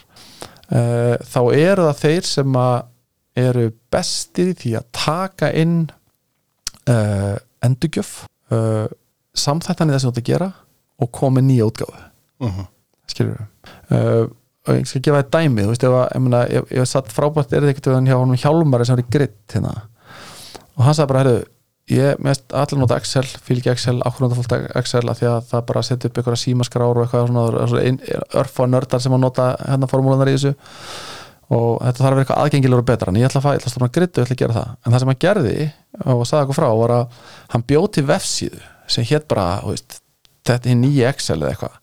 Speaker 2: e, þá eru það þeir sem að eru bestir í því að taka inn e, endurgjöf e, samþættan í þess að þetta gera og koma með nýja útgáfu
Speaker 1: Mhm.
Speaker 2: skilur við og ég skal gefa það dæmi þú veist, ef, að- ég, meina, ég, ég satt frábært er þetta ekkert hjá honum Hjálmari sem er í gritt hérna. og hann sagði bara, herru ég mest allir nota Excel, fylgja Excel ákveðnum fólk Excel að því að það bara setja upp einhverja símaskrár og eitthvað svona, örfa nördar sem að nota hérna formúlanar í þessu. Og þetta þarf að vera eitthvað aðgengilegur og betra. En ég ætla að, að stofna gritt og ég ætla að gera það. En það sem hann gerði og sagði okkur frá var að hann bjóð til vefsíðu sem hétt bara, veist, þetta er nýja Excel eða eitthvað.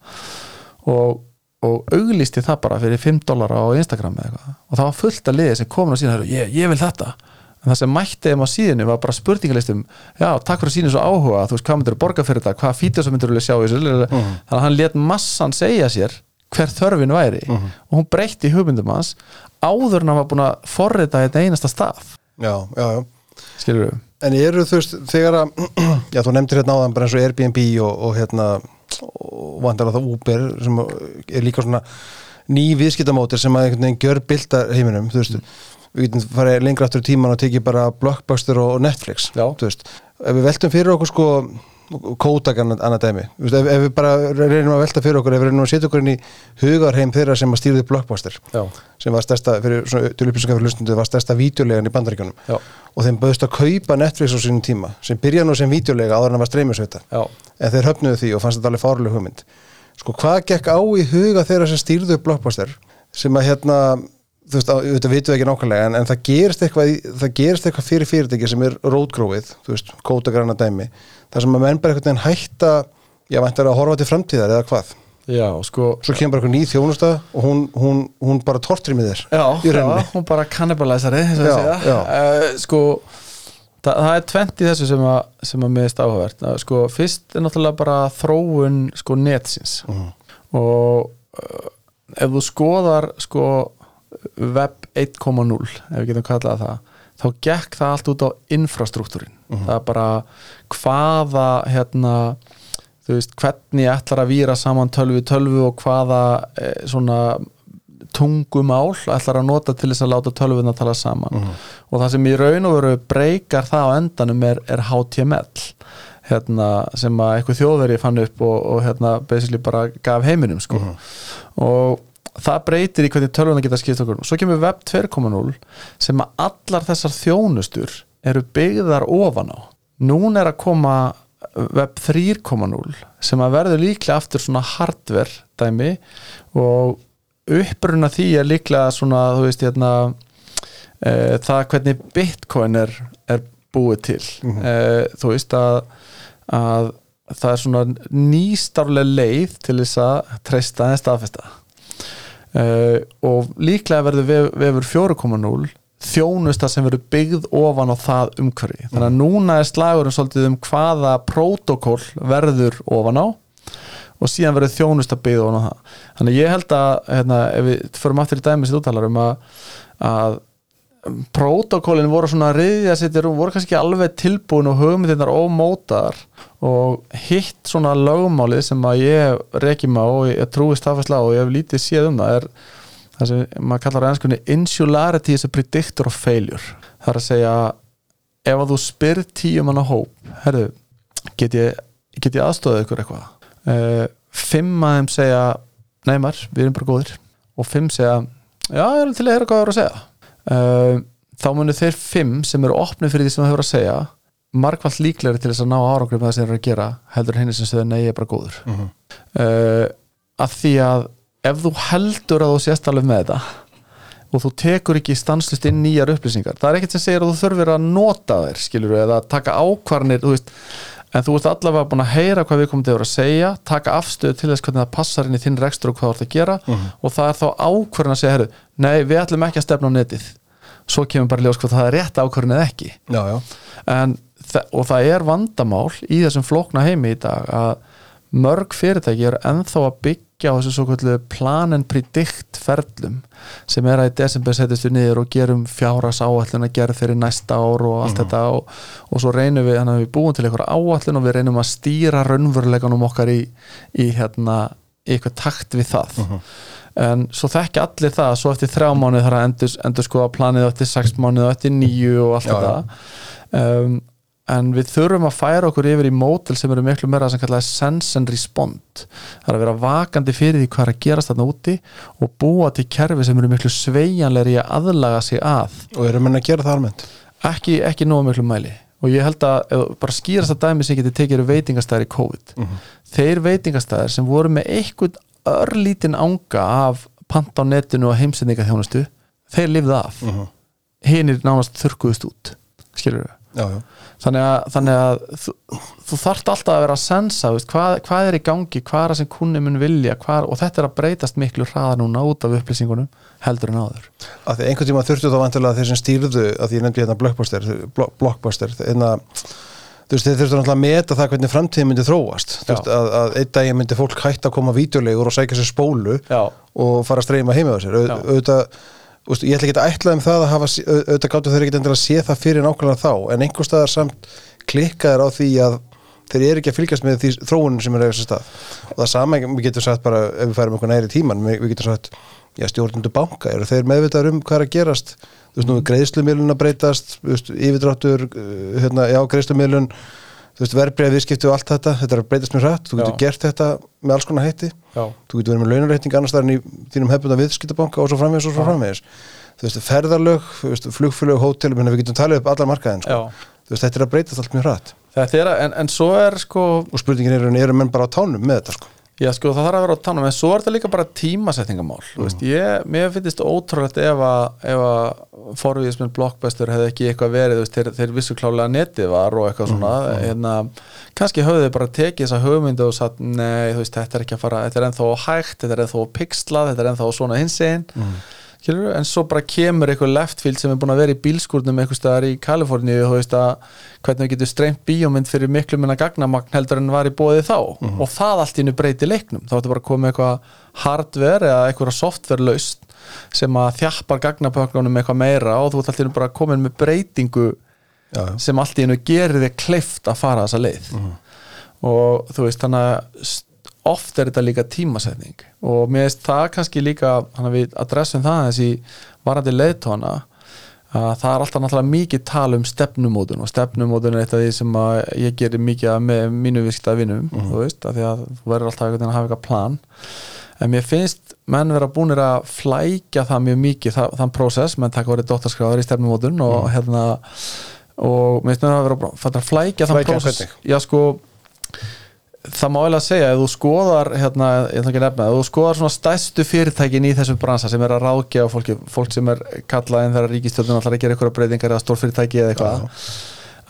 Speaker 2: Og, og auglýsti það bara fyrir 5 dólar á Instagram eða eitthvað. Og það var fullt að liði sem komin á síðan og ég, ég vil þetta en það sem mætti þeim á síðinu var bara spurningalistum já, takk fyrir að sína svo áhuga þú veist, hvað myndir þú borga fyrir þetta, hvaða fítur sem myndir þú sjá þessu? Þannig að hann let massan segja sér hver þörfin væri. Og hún breytti hugmyndum hans áður en hann var búin að forrita þetta einasta stað.
Speaker 1: Já, já, já.
Speaker 2: Skilur við
Speaker 1: En eru þú veist, þegar að <clears throat> já, þú nefndir hérna áðan bara eins og Airbnb og, og hérna, og vandar það Uber sem er líka svona ný viðskiptamótir sem að einhvern veginn gjör bylta heiminum, þú veist. Við getum farið lengra aftur í tíman og tekið bara Blockbuster og Netflix,
Speaker 2: Já.
Speaker 1: þú veist. Ef við veltum fyrir okkur sko Kodak annað, dæmi, ef, ef við bara reynum að velta fyrir okkur, ef við reynum að setja okkur inn í hugarheim þeirra sem að stýrði Blockbuster
Speaker 2: já,
Speaker 1: sem var stærsta, fyrir, svona, til upplýsingar fyrir lustundu var stærsta vídeolegan í bandaríkjunum.
Speaker 2: Já,
Speaker 1: og þeim bauðst að kaupa Netflix á sínum tíma sem byrja nú sem vídeolega áður en það var streymisveita. En þeir höfnuðu því og fannst þetta alveg fárlega hugmynd sko hvað gekk á í huga þeirra sem stýrðu blockbuster sem að hérna þú veist, auðvitað vitum við ekki nákvæmlega en, en það gerist eitthvað það gerist eitthvað fyrir fyrirtæki sem er rótgróið, þú veist, kótagræna dæmi þar sem að menn bara einhvern veginn hætta já, væntar að horfa til framtíðar eða hvað?
Speaker 2: Já, sko
Speaker 1: svo kemur bara eitthvað ný þjónusta og hún, hún, hún bara tortri með þér
Speaker 2: já, já, hún bara kannibalæsari uh, sko það, það er tvent í þessu sem að, sem að miðist áhugavert. Uh, sko, fyrst er náttúrulega bara þróun sko netsins.
Speaker 1: Mhm.
Speaker 2: og uh, ef þú skoðar sko web 1.0 ef við getum kallað það þá gekk það allt út á infrastruktúrin. Það er bara hvaða hérna þú veist, hvernig ætlar að víra saman tölvu tölvu og hvaða eh, svona tungumál ætlar að nota til þess að láta tölvun að tala saman og það sem í raun og veru breykar það á endanum er, er HTML hérna, sem að eitthvað þjóðveri fann upp og, og hérna basically bara gaf heiminum sko. og það breytir í hvernig tölvuna geta skipt okkur. Svo kemur Web 2.0 sem að allar þessar þjónustur eru byggðar ofan á. Núna er að koma Web 3.0 sem að verður líklega aftur svona hardware dæmi. Og uppruna því er líklega svona þú veist hérna e, það hvernig bitcoin er, er búið til. E, þú veist að, að það er svona nýstaflega leið til þess að treysta en staðfesta. Uh, og líklega verður vef, vefur 4.0 þjónusta sem verður byggð ofan á það umhverfi. Þannig að núna er slagurinn svolítið um hvaða prótokoll verður ofan á og síðan verður þjónusta byggð ofan á það. Þannig ég held að hérna, ef við förum aftur í dæmis í úttalar um að, að prótokollin voru svona riðja sittir og voru kannski alveg tilbúin og hugmyndirnar ómótaðar og hitt svona lögmálið sem að ég reki maður og ég trúi stafislega og ég hef lítið séð um það er það sem maður kallar á ennskunni insularity is a predictor of failure. Það er að segja ef að þú spyr tíum hann á hóp herru, get ég, ég aðstofað ykkur eitthvað? Uh, fimm að þeim segja neymar, við erum bara góðir. Og fimm segja, já, ég er til að heyra hvað það er að segja uh, þá munir þeir fimm sem eru opnið fyrir því sem það hefur að segja margvallt líklegri til þess að ná árangur með það sem þeir eru að gera heldur henni sem segja nei, ég er bara góður uh -huh. uh, að því að ef þú heldur að þú sést alveg með þetta og þú tekur ekki stanslust inn nýjar upplýsingar það er ekkert sem segir að þú þurfir að nota þér skilur eða taka ákvarnir þú veist, en þú ert allavega búin að heyra hvað við komum til að segja, taka afstöðu til þess hvernig það passar inn í þinn rekstur og hvað þú ert að gera uh -huh. og það er þá ákvarðin að segja herru, nei, við ætlum ekki að stefna á netið svo kemur bara ljós hvað það er rétt ákvarðin eða ekki
Speaker 1: já, já.
Speaker 2: En, og það er vandamál í þessum flókna heimi í dag að mörg fyrirtæki eru ennþá að byggja á þessu svo kvöldu plan and predict ferlum sem er að í desember setjast við niður og gerum fjáras áallin að gera fyrir næsta ár og allt mm -hmm. þetta og, og svo reynum við, að við búum til einhverja áallin og við reynum að stýra raunveruleganum okkar í, í hérna í eitthvað takt við það mm -hmm. en svo þekki allir það svo eftir þrjá mánuð þarf að endur, endur skoða planið eftir sex mánuð og eftir nýju og allt Já, þetta um, en við þurfum að færa okkur yfir í mótil sem eru miklu meira sem kallaði sense and respond það er að vera vakandi fyrir því hvað er að gerast þarna úti og búa til kerfi sem eru miklu sveianleiri að aðlaga sig að
Speaker 1: og eru menn að gera það almennt?
Speaker 2: ekki, ekki nógu miklu mæli og ég held að bara skýrast að dæmi sem getur tekið veitingastæðir í COVID uh -huh. þeir veitingastæðir sem voru með einhvern örlítinn ánga af panta á netinu og heimsendinga þjónustu þeir lifði af uh -huh. hinn er nánast þurkuðust út skilur við
Speaker 1: Já, já.
Speaker 2: Þannig að, þannig að þú, þú þarft alltaf að vera að sensa veist, hvað, hvað er í gangi, hvað er það sem kunni mun vilja hvað, og þetta er að breytast miklu hraða núna út af upplýsingunum heldur en áður.
Speaker 1: Að því einhvern tíma þurftu þá vantilega þeir sem stýrðu að því ég nefndi hérna blockbuster, blockbuster einna, veist þeir þurftu náttúrulega að meta það hvernig framtíðin myndi þróast. Veist, að, að einn dag myndi fólk hægt að koma vídeolegur og sækja sér spólu
Speaker 2: Já.
Speaker 1: og fara að streyma heima á sér. Auðvitað Úst, ég ætla ekki að ætla um það að hafa auðvitað gáttu þeir ekki endilega að sé það fyrir nákvæmlega þá en einhver staðar samt klikkaður á því að þeir eru ekki að fylgjast með því þróunum sem er eða þessu stað. Og það sama, við getum sagt bara ef við færum einhver næri tíman, við getum sagt já, stjórnundu banka, eru þeir meðvitaður um hvað er að gerast, þú veist nú, greiðslumilun að breytast, yfirdráttur uh, hérna, já, greiðslumilun þú veist, verbreyða viðskipti og allt þetta þetta er að breytast mjög rætt, þú getur Já. gert þetta með alls konar hætti,
Speaker 2: Já.
Speaker 1: þú getur verið með launarreiting annars þar en í þínum hefðbunda viðskiptabanka og svo framvegis og svo framvegis. Þú veist, ferðarlög, flugflög, hótel við getum talið upp allar markaðin sko. veist, þetta er að breytast allt mjög rætt
Speaker 2: en, en svo er sko
Speaker 1: og spurningin er, eru menn bara á tánum með þetta sko
Speaker 2: Já sko það þarf að vera á tánum en svo er þetta líka bara tímasetningamál mm. veist, ég, mér finnst þetta ótrúlegt ef að, að forvíðismenn blockbuster hefði ekki eitthvað verið veist, þeir, þeir vissu klálega netið var og eitthvað svona mm. hérna, kannski höfðu þið bara tekið þessa hugmyndu og sagt nei veist, þetta er ekki að fara, þetta er ennþá hægt þetta er ennþá pixlað, þetta er ennþá svona hinsinn mm skilur, en svo bara kemur eitthvað leftfield sem er búin að vera í bílskúrnum eitthvað staðar í Kaliforníu þú veist að hvernig við getum streymt bíómynd fyrir miklu minna gagnamagn heldur en var í bóði þá mm -hmm. og það allt innu breyti leiknum þá ertu bara að koma eitthvað hardware eða eitthvað software laust sem að þjappar gagnapöknunum eitthvað meira og þú ert allt innu bara að koma með breytingu Já. sem allt innu gerir þig kleift að fara þessa leið mm -hmm. og þú veist þannig að oft er þetta líka tímasetning. Og mér finnst það kannski líka hann að við adressum það þessi varandi leiðtóna að það er alltaf náttúrulega mikið tal um stefnumótun og stefnumótun er eitt af því sem að ég gerir mikið með mínu viðskipta vinnum, þú veist, af því að þú verður alltaf einhvern veginn að hafa eitthvað plan. En mér finnst menn vera búinir að flækja það mjög mikið, það, þann prósess menn taka verið dóttarskráður í stefnumótun og hérna og mér finnst mér að vera að flækja þann prósess. já sko það má eiginlega segja, ef þú skoðar hérna, ég ætla ekki að nefna, ef þú skoðar svona stærstu fyrirtækin í þessum bransa sem er að ráðgefa fólki, fólk sem er kallað en þegar ríkistjórnum ætlar að gera eitthvað breytingar eða stórfyrirtæki eða eitthvað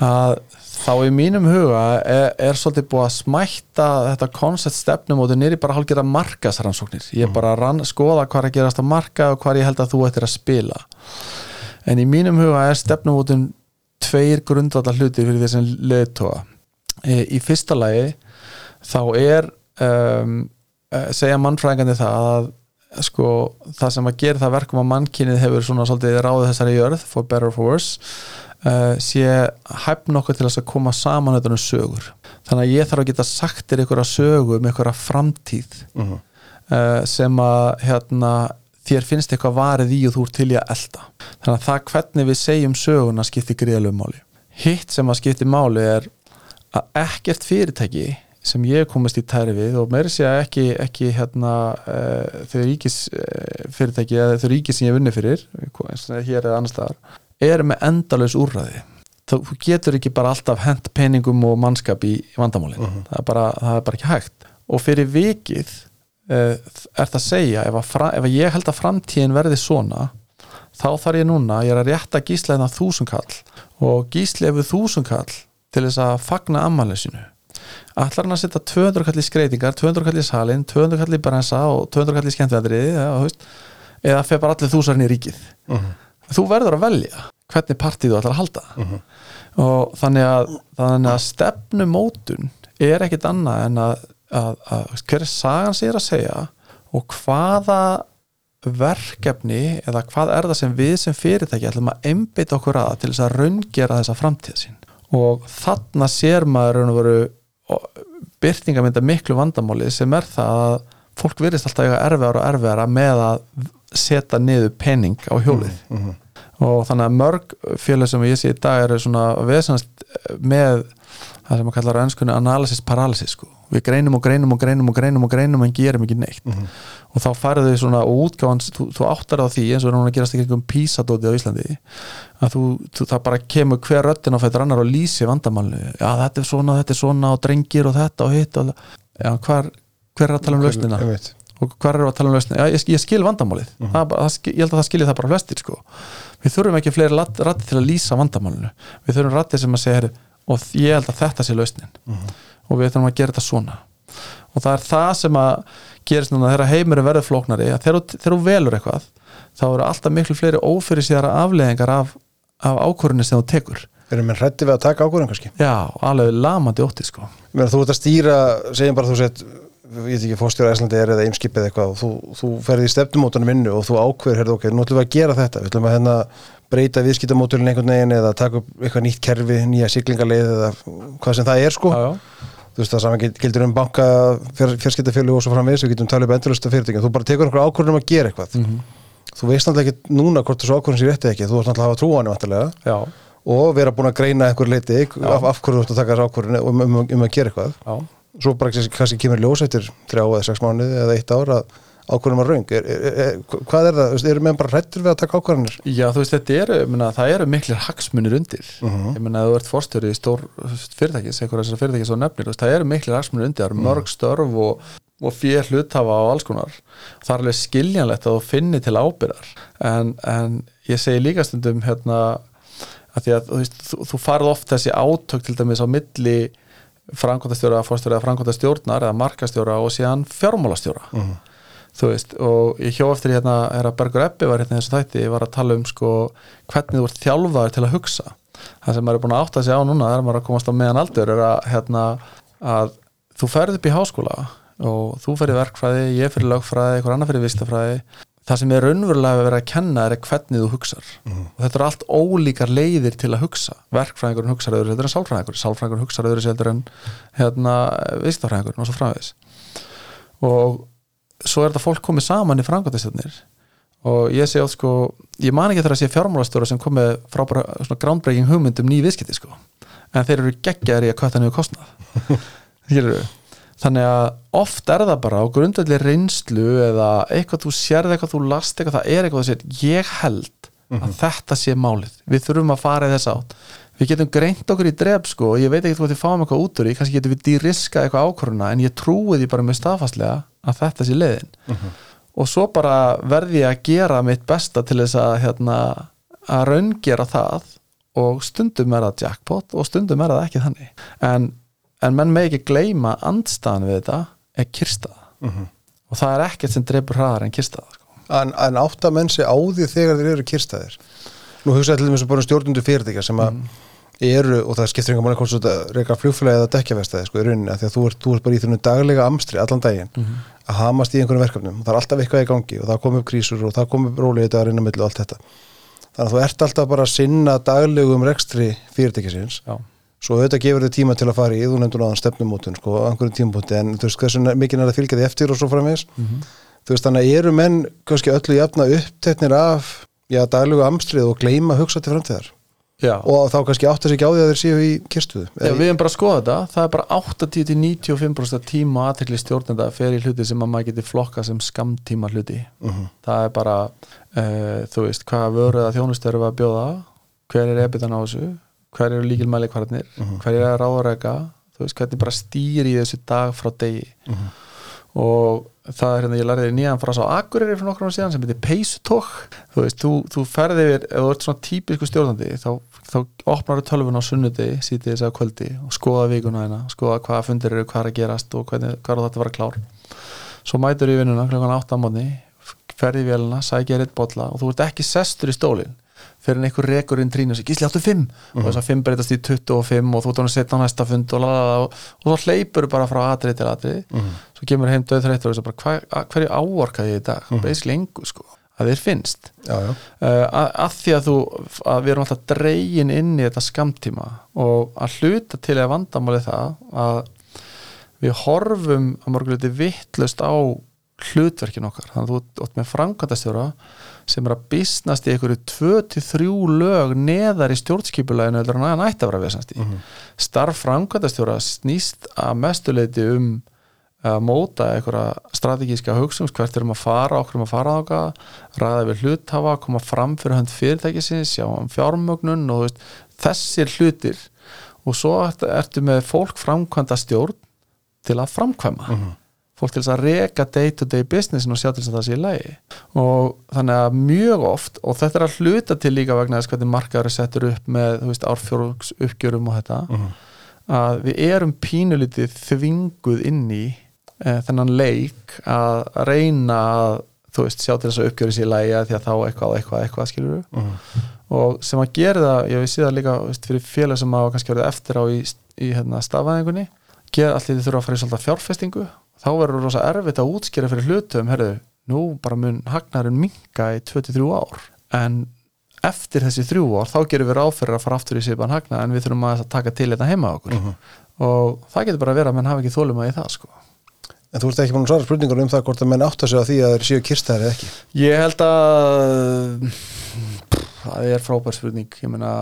Speaker 2: að þá í mínum huga er, er svolítið búið að smætta þetta koncept stefnum og það nýri bara hálfgerða markasrannsóknir ég er bara að rann, skoða hvað er að gerast að marka og hvað ég held að þú ættir að spila. En í mínum huga er stefnumótun tveir grundvallar hluti fyrir þessum leðtóa e, í fyrsta lagi þá er um, eh, segja mannfræðingandi það að sko, það sem að gera það verkum að mannkynið hefur svona svolítið ráðið þessari jörð for better or for worse uh, sé hæfn okkur til að koma saman þetta um sögur. Þannig að ég þarf að geta sagt þér einhverja sögu með einhverja framtíð
Speaker 1: Mhm.
Speaker 2: uh, sem að hérna, þér finnst eitthvað varið í og þú ert til í að elda þannig að það hvernig við segjum söguna skiptir gríðalegu máli. Hitt sem að skiptir máli er að ekkert fyrirtæki sem ég hef komist í tæri við og meiri sé að ekki, ekki hérna, uh, þau ríkis uh, fyrirtæki eða þau ríkis sem ég vunni fyrir hér eða annars staðar eru með endalaus úrræði. Þú getur ekki bara alltaf hent peningum og mannskap í, vandamálin það, er bara, það er bara ekki hægt. Og fyrir vikið uh, er það að segja ef, að fra, ef að ég held að framtíðin verði svona þá þarf ég núna, ég er að rétta gísla hérna þúsunkall og gísli hefur þúsunkall til þess að fagna ammælið sínu ætlar hann að setja 200 kall í skreitingar 200 kall í salin, 200 kall í bransa og 200 kall í skemmtveðrið eða, fer bara allir þúsarinn í ríkið. Þú verður að velja hvernig partíð þú ætlar að halda. Og þannig að, þannig að stefnumótun er ekkit annað en að, að, að hver er sagan sér að segja og hvaða verkefni eða hvað er það sem við sem fyrirtæki ætlum að einbytta okkur að til þess að raungera þessa framtíð sín. Og þarna sér maður raun og veru byrtingamynda miklu vandamáli sem er það að fólk virðist alltaf eiga erfiðar og erfiðara með að setja niður pening á hjólið og þannig að mörg fjölu sem ég sé í dag eru svona veðsannast með það sem að kallar á ennskunni analysis paralysis sko. Við greinum og greinum og greinum og greinum og greinum en gerum ekki neitt. Og þá færðu þau svona útgáðan þú, þú áttar á því eins og er núna að gerast ekki um písadóti á Íslandi að þú, þú það bara kemur hver röttin á fættur annar og lýsi vandamálni já þetta er svona, þetta er svona og drengir og þetta og hitt og, já, hvar, hver er að tala um lausnina? og hvar eru að tala um lausnina? Já, ég, ég skil vandamálið. Það, er bara- það, skil- ég held að það skilji það bara flestir sko. við þurfum ekki fleiri rætti til að lýsa vandamálinu. Við þurfum rætti sem að segja og ég held að þetta sé lausnin og við þurfum að gera þetta svona. Og það er það sem að gerist núna þegar heimurinn verður flóknari að þegar, þú- velur eitthvað þá eru alltaf miklu fleiri ófyrir síðara afleðingar af, af ákvörðinni sem þú tekur.
Speaker 1: Erum við hrætti við að taka ákvörðum kannski?
Speaker 2: já, alveg lamandi ótti sko.
Speaker 1: Meina, þú ert að stýra, segjum bara þú sett ég veit ekki, fórstjóra Æslandi er eða eimskipið eitthvað og þú, þú ferði í stefnumótunum vinnu og þú ákveður, heyrðu ok, nú ætlum við að gera þetta. Við ætlum að hérna breyta viðskiptamótulin einhvern veginn eða taka upp eitthvað nýtt kerfi nýja siglingaleið eða hvað sem það er sko.
Speaker 2: Já, já.
Speaker 1: Þú veist það saman gil- gildir um banka fjarskiptafjölu og svo framvegis, við getum talið um endurlusta fyrirtækjum, þú bara tekur einhver ákvörðum að gera eitthvað.
Speaker 2: Mhm.
Speaker 1: þú veist náttúrulega ekki núna hvort þessu ákvörðum sé rétti ekki, þú ert náttúrulega að hafa trú á henni vantarlega
Speaker 2: já,
Speaker 1: og vera búin að greina einhver leiti af, af hverju þú ert að taka þessu ákvörðun um, um, um, um að gera eitthvað.
Speaker 2: Já.
Speaker 1: svo bara kannski kemur ljós eftir þrjá eða sex mánuði eða eitt ár að ákvörðum var raung er, er, er, hvað er það, eru menn bara hrættur við að taka ákvörðunir
Speaker 2: Já, þú veist, þetta eru, ég meina, það eru miklir hagsmunir undir. Ég meina, ef þú ert forstöru í stór fyrirtækis, einhverja þessar fyrirtækis og nefnir, veist, það eru miklir hagsmunir undir, það eru mörg störf og, og fér hluthafa og alls konar. Það er alveg skiljanlegt að þú finni til ábyrðar. En, en ég segi líka stundum, hérna, að því að þú, veist, þú, þú farð oft þessi átök til dæmis á milli framkvæmtastjóra, forstöru eða framkvæmtastjórnar eða markastjóra og síðan fjármálastjóra þú veist, og ég hjó eftir hérna er að Bergur Ebbi var hérna í þessu þætti var að tala um sko hvernig þú ert þjálfaður til að hugsa. Það sem maður er búin að átta sig á núna maður er að komast á meðan aldur er að hérna að þú ferð upp í háskóla og þú ferð í verkfræði, ég fyrir lögfræði einhver annar fyrir vistafræði. Það sem er raunverulega að vera að kenna er hvernig þú hugsar. Og þetta er allt ólíkar leiðir til að hugsa. Verkfræðingurinn en hérna, og svo er þetta fólk komið saman í frangotastjórnir og ég sé átt sko ég man ekki þegar að sé fjármálastjóra sem komið frábæra svona groundbreaking hugmynd um ný viðskipti sko. En þeir eru geggjaðir í að kvötta niður kostnað. <laughs> Þannig að oft er það bara á grundvelli reynslu eða eitthvað þú sérð eitthvað þú last eitthvað það er eitthvað þú sér ég held að þetta sé málið. Við þurfum að fara í þess átt við getum greint okkur í dref sko og ég veit ekki hvort við fáum eitthvað út úr því. Kannski getum við dýriska eitthvað ákvöruna en ég trúi því bara með staðfastlega að þetta sé leiðin. Og svo bara verði ég að gera mitt besta til þess að hérna, að raungera það og stundum er það jackpot og stundum er það ekki þannig. En, en menn með ekki gleyma andstæðan við þetta er kyrstaða og það er ekkert sem dreipur hraðar en kyrstaða sko.
Speaker 1: en, en átta menn sig á því þegar þeir eru kyrstaðir nú hugsaði til þess að bara um stjórnundu fyrirtækja sem að eru, og það skiptir einhver manni hvort þú reyka flugfélagi eða dekkjavestæði sko, í rauninni, af því að þú ert, þú ert bara í þunum daglega amstri allan daginn að hamast í einhverjum verkefnum. Það er alltaf eitthvað í gangi og það kom upp krísur og það kom upp þetta að reyna millu og allt þetta. Þannig að þú ert alltaf bara að sinna daglegum rekstri fyrirtækisins. Svo auðvitað gefur þau tíma til að fara í þú nefndur náðan stefnumótun sko, á einhverjum tímapunkti en þú veist hversu mikið eru já, daglegu amstrið og gleyma að hugsa til framtíðar.
Speaker 2: Já.
Speaker 1: og þá kannski átt að sig ekki á því að þeir séu í kyrstuðu
Speaker 2: Já, við erum bara að skoða þetta. Það er bara 80-95% tíma og aðtekli stjórnenda fer í hluti sem að maður geti flokka sem skamtíma hluti. Það er bara uh, þú veist, hvaða vöru eða þjónust við að bjóða? Hver er ebitan á þessu? Hver eru líkilmæli kvarnir hver er að ráðræka þú veist, hvernig bara stýri í þessu dag frá degi og það er hérna, ég lærði nýjan frá svo Akureyri fyrir nokkrum ára síðan sem heitir Peysutók þú veist, þú, þú ferði yfir ef þú ert svona típisku stjórnandi þá, þá opnar þú tölvun á sunnudegi sítið þess að kvöldi og skoða vikuna hérna skoða hvaða fundir eru, hvað er að gerast og hvernig, hvað er þetta að vera klár. Svo mætur í vinnuna klokkan 8 á mótni ferði í vélina, sækja rétt bolla og þú ert ekki sestur í stólinn fyrir en einhver rekur inn trínu og sér, gísli áttu 5 og þess að 5 breytast í 25 og þú ert hann að setja á næsta fund og, og, og svo hleypur bara frá atrið til atrið svo kemur heim döð þreyttur og þess að bara hva, hverju áorkaði ég í dag, mm -hmm. basically engu sko að þér finnst.
Speaker 1: Já, já.
Speaker 2: uh, að, að því að þú að við erum alltaf dregin inn í þetta skamtíma og að hluta til að vandamáli það að við horfum að morguleiti vittlust á hlutverkin okkar. Þannig að þú ert með framkvæmtastjóra sem er að bisnast í einhverju 2-3 lög neðar í stjórnskipuleginu eða hann ætti að vera vesast í. Starf framkvæmtastjóra snýst að mestuleiti um að móta einhverja strategíska hugsungs hvert erum að fara, okkur erum að fara áka ræða við hluthafa, koma fram fyrir hönd fyrirtækisins, sjá um fjármögnun og veist, þessir hlutir. Og svo ertu, með fólk framkvæmda stjórn til að framkvæma fólk til þess að reka day to day businessin og sjá til þess að það sé í lagi. Og þannig að mjög oft og þetta er að hluta til líka vegna þess hvernig markaður settur upp með, þú veist, árfjórums uppgjörum og þetta að við erum pínulítið þvinguð inn í e, þennan leik að reyna að þú veist, sjá til þess að uppgjöru sér lægi því að þá eitthvað, eitthvað, eitthvað skilur og sem að gera það, ég veist það líka veist, fyrir félag sem hafa kannski verið eftir á í, í hérna, stafæðingunni gera allir þurfa að fara í svolítið fjárfestingu þá verður rosa erfitt að útskýra fyrir hlutum herðu, nú bara mun hagnarinn minka í 23 ár. En eftir þessi þrjú ár þá gerum við ráðferðir að fara aftur í svipan hagna en við þurfum að taka til þetta heima á okkur. Og það getur bara að vera að menn hafa ekki þólum að í það sko.
Speaker 1: En þú ert ekki búin að svara spurningar um það hvort að menn átt að segja því að þeir séu kyrstæðir eða ekki.
Speaker 2: Ég held að það er frábær spurning. Ég meina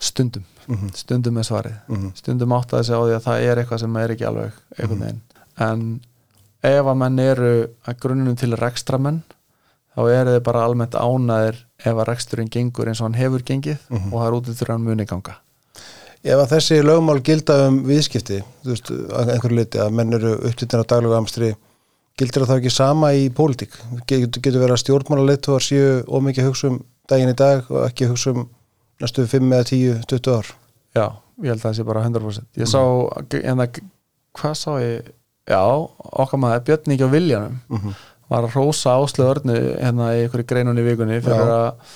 Speaker 2: stundum. Stundum er svarið. Stundum átt að segja á því að það er eitthvað sem er ekki alveg en ef að menn eru að grunnum til rekstramenn þá eru þið bara almennt ánæðir ef að reksturinn gengur eins og hann hefur gengið og það er út í þurra hann muni ganga
Speaker 1: Ef að þessi lögmál gilda um viðskipti, þú veist, að einhverju liti að menn eru upptýttin á daglegu amstri, gildir það þá ekki sama í pólitík? Getur, getur verið að stjórnmála leittóar séu ómikið að hugsa um daginn í dag og ekki að hugsa um næstu 5 eða 10, 20 ár?
Speaker 2: Já, ég held að það sé bara 100% Ég sá, en það, hvað sá ég Já, okkar maður Björn ekki á Viljanum var að rósa áslu örnu hérna í einhverju greinunni vikunni fyrir að,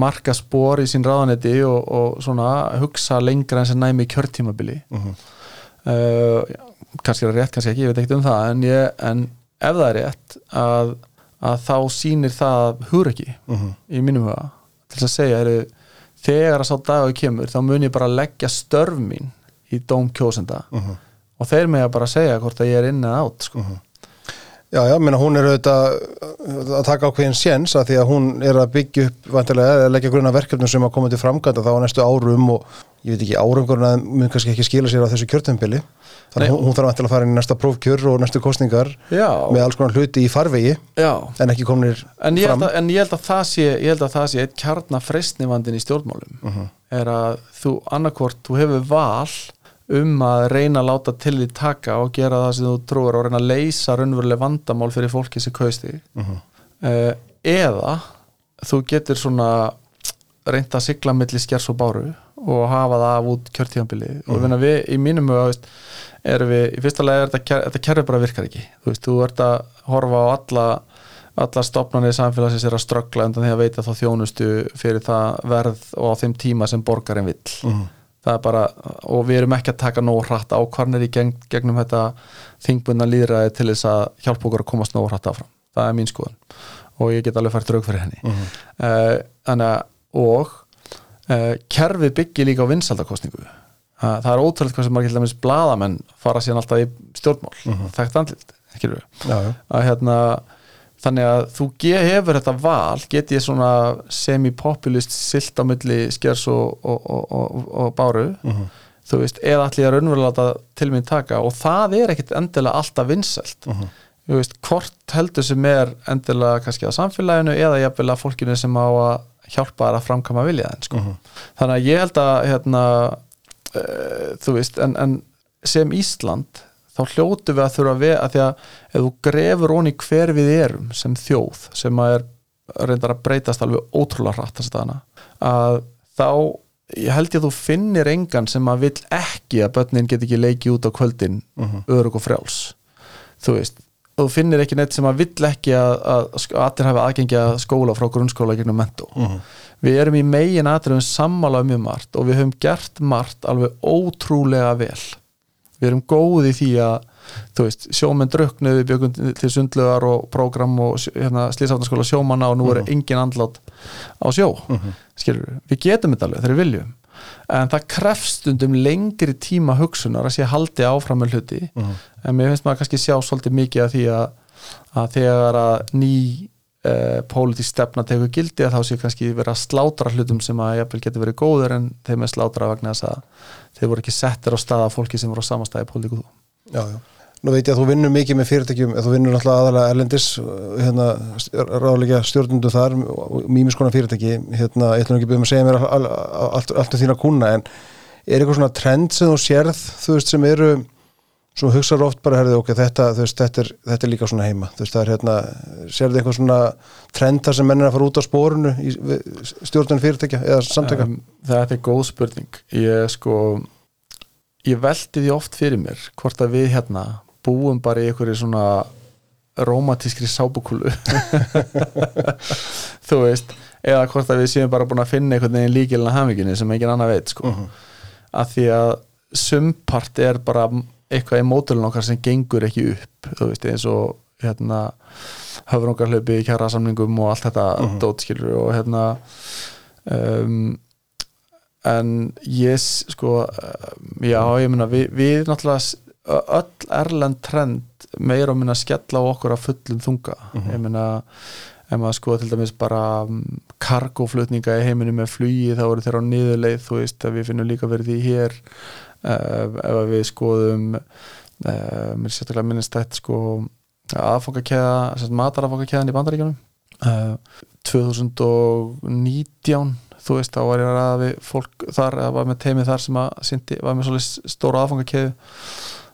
Speaker 2: marka spór í sín ráðanetti og, og svona hugsa lengra en sem næmi kjörtímabili. Uh, kannski er það rétt, kannski ekki, ég veit ekkert um það en, ég, en ef það er rétt að, að þá sýnir það hugrekki í mínum huga. Til að segja, heru, þegar að sá dagur kemur þá mun ég bara leggja störf mín í dóm kjósenda. Og þeir með að bara segja hvort að ég er inn eða átt sko.
Speaker 1: Já, já, minna hún er auðvitað að taka ákveðin séns að því að hún er að byggja upp vantilega eða leggja grunna verkefnum sem að koma til framkvæmda þá á næstu árum og ég veit ekki árangurinn að mun kannski ekki skila sér á þessu kjörtempili þannig
Speaker 2: Nei.
Speaker 1: hún, hún þarf vantilega að fara inn í næsta prófkjör og næstu kostningar
Speaker 2: Já.
Speaker 1: með alls konar hluti í farvegi
Speaker 2: Já,
Speaker 1: en ekki komnir
Speaker 2: en ég,
Speaker 1: fram
Speaker 2: að, en ég held að það sé ég held að það sé eitt kjarna freistnivandin í stjórnmálum
Speaker 1: Mhm.
Speaker 2: er að þú annarkvort, þú hefur val um að reyna að láta til því taka og gera það sem þú trúir og reyna að leysa raunveruleg vandamál fyrir fólki sem kausti
Speaker 1: Mhm.
Speaker 2: uh, eða þú getur svona reynda að sigla milli skjars og báru og hafa það af út kjörtíðanbili
Speaker 1: Mhm.
Speaker 2: og mm. við í mínum erum við, í fyrsta lega er þetta, þetta kerfi bara virkar ekki, þú veist, þú ert að horfa á alla alla stopnarnir samfélagsins er að ströggla undan því að veita þá þjónustu fyrir það verð og á þeim tíma sem borgarinn vill
Speaker 1: Mhm.
Speaker 2: það er bara, og við erum ekki að taka nóg hratt ákvarnir í gegn, gegnum þetta þingbundna líðræði til þess að hjálpa okkur að komast nóg hratt áfram. Það er mín skoðun. Og ég get alveg fært raug fyrir henni.
Speaker 1: Mhm.
Speaker 2: uh, þannig að og uh, kerfið byggir líka á vinsaldakostningu uh, það er ótrúlega hvað sem margir til dæmis bladamenn fara síðan alltaf í stjórnmál. Mm -hmm. þekkt andlit, ekki
Speaker 1: já,
Speaker 2: að hérna þannig að þú hefur þetta val get ég svona semi-populist silt á milli skers og, og, og, og, og báru
Speaker 1: Mhm.
Speaker 2: þú veist, eða allir að raunverulega láta til mín taka og það er ekkit endilega alltaf vinsælt
Speaker 1: Mhm.
Speaker 2: þú veist, hvort heldur sem er endilega kannski á samfélaginu eða jafnvel að fólkinu sem á að hjálpa að framkama vilja þeim sko. þannig að ég held að hérna, uh, þú veist en, en sem Ísland þá hljótu við að þurfa að vera að því að ef þú grefur honi hver við erum sem þjóð sem að er reyndar að breytast alveg ótrúlega hratt að dana að þá ég held ég að þú finnir engan sem að vill ekki að börnin get ekki leiki út á kvöldin
Speaker 1: Mhm.
Speaker 2: örug og frjáls þú veist þú finnir ekki neitt sem að vill ekki að, að, að allir hafi aðgengi að skóla frá grunnskóla gegnum mentó
Speaker 1: Mhm.
Speaker 2: við erum í megin atriðum sammála um mjög margt og við höfum gert margt alveg ótrúlega vel við erum góð í því að þú veist, sjómenn druknu við bjögum til sundlugar og prógram og hérna, slísafnarskóla sjómanna og nú er engin andlát á sjó skilur við, við getum þetta alveg þegar við viljum. En það krefst stundum lengri tíma hugsunar að sé haldi áfram með hluti. En mér finnst maður kannski sjá svolítið mikið af því að, að þegar að ný uh, pólitísk stefna tekur gildi að þá sé kannski verið að slátra hlutum sem að jafnvel getur verið góður en þeim er slátra vegna þess að þeir voru ekki settir á staða fólki sem voru á samastæði pólitíku þú
Speaker 1: Já, já. Nú veit ég að þú vinnur mikið með fyrirtækjum, þú vinnur náttúrulega aðalega erlendis, hérna, ráðleika stjórnundu þar, mýmiskona fyrirtæki, hérna, ég ætlum ekki með að segja mér all, all, allt, allt um þína kuna, en er eitthvað svona trend sem þú sérð, þú veist, sem eru, svo hugsaður oft bara, herrið, ok, þetta, veist, þetta er, þetta er líka svona heima, þú veist, það er hérna, sérðu eitthvað svona trend þar sem menn er að fara út á spórunu í stjórnun fyrirtækja eða samtöka?
Speaker 2: um, Þetta er góð spurning ég sko ég velti því oft fyrir mér hvort að við hérna búum bara í einhverju svona rómatískri sábukúlu <laughs> þú veist eða hvort að við séum bara búin að finna einhvern veginn líkilina haminginni sem engin annar veit sko. að því að sumpart er bara eitthvað í mótulun okkar sem gengur ekki upp þú veist eins og hérna höfrungarhlaupi, kjara samningum og allt þetta uh dótskilur og hérna um, en ég sko uh, já ég meina við, við náttúrulega öll erlend trend meira og minna skella á okkur að fullum þunga. Ég meina ef maður sko til dæmis bara um, kargoflutninga í heiminu með flugi þá eru þeirra á niðurleið þú veist að við finnum líka verið því hér ef að við skoðum uh, mér er sérstaklega minnist þetta sko aðfangakeða, matarafangakeiðan í bandaríkjunum. Uh, 2019 þú veist, þá var ég að ræða við fólk þar, eða var með teimið þar sem að syndi, var með svolítið stóra aðfangakeðu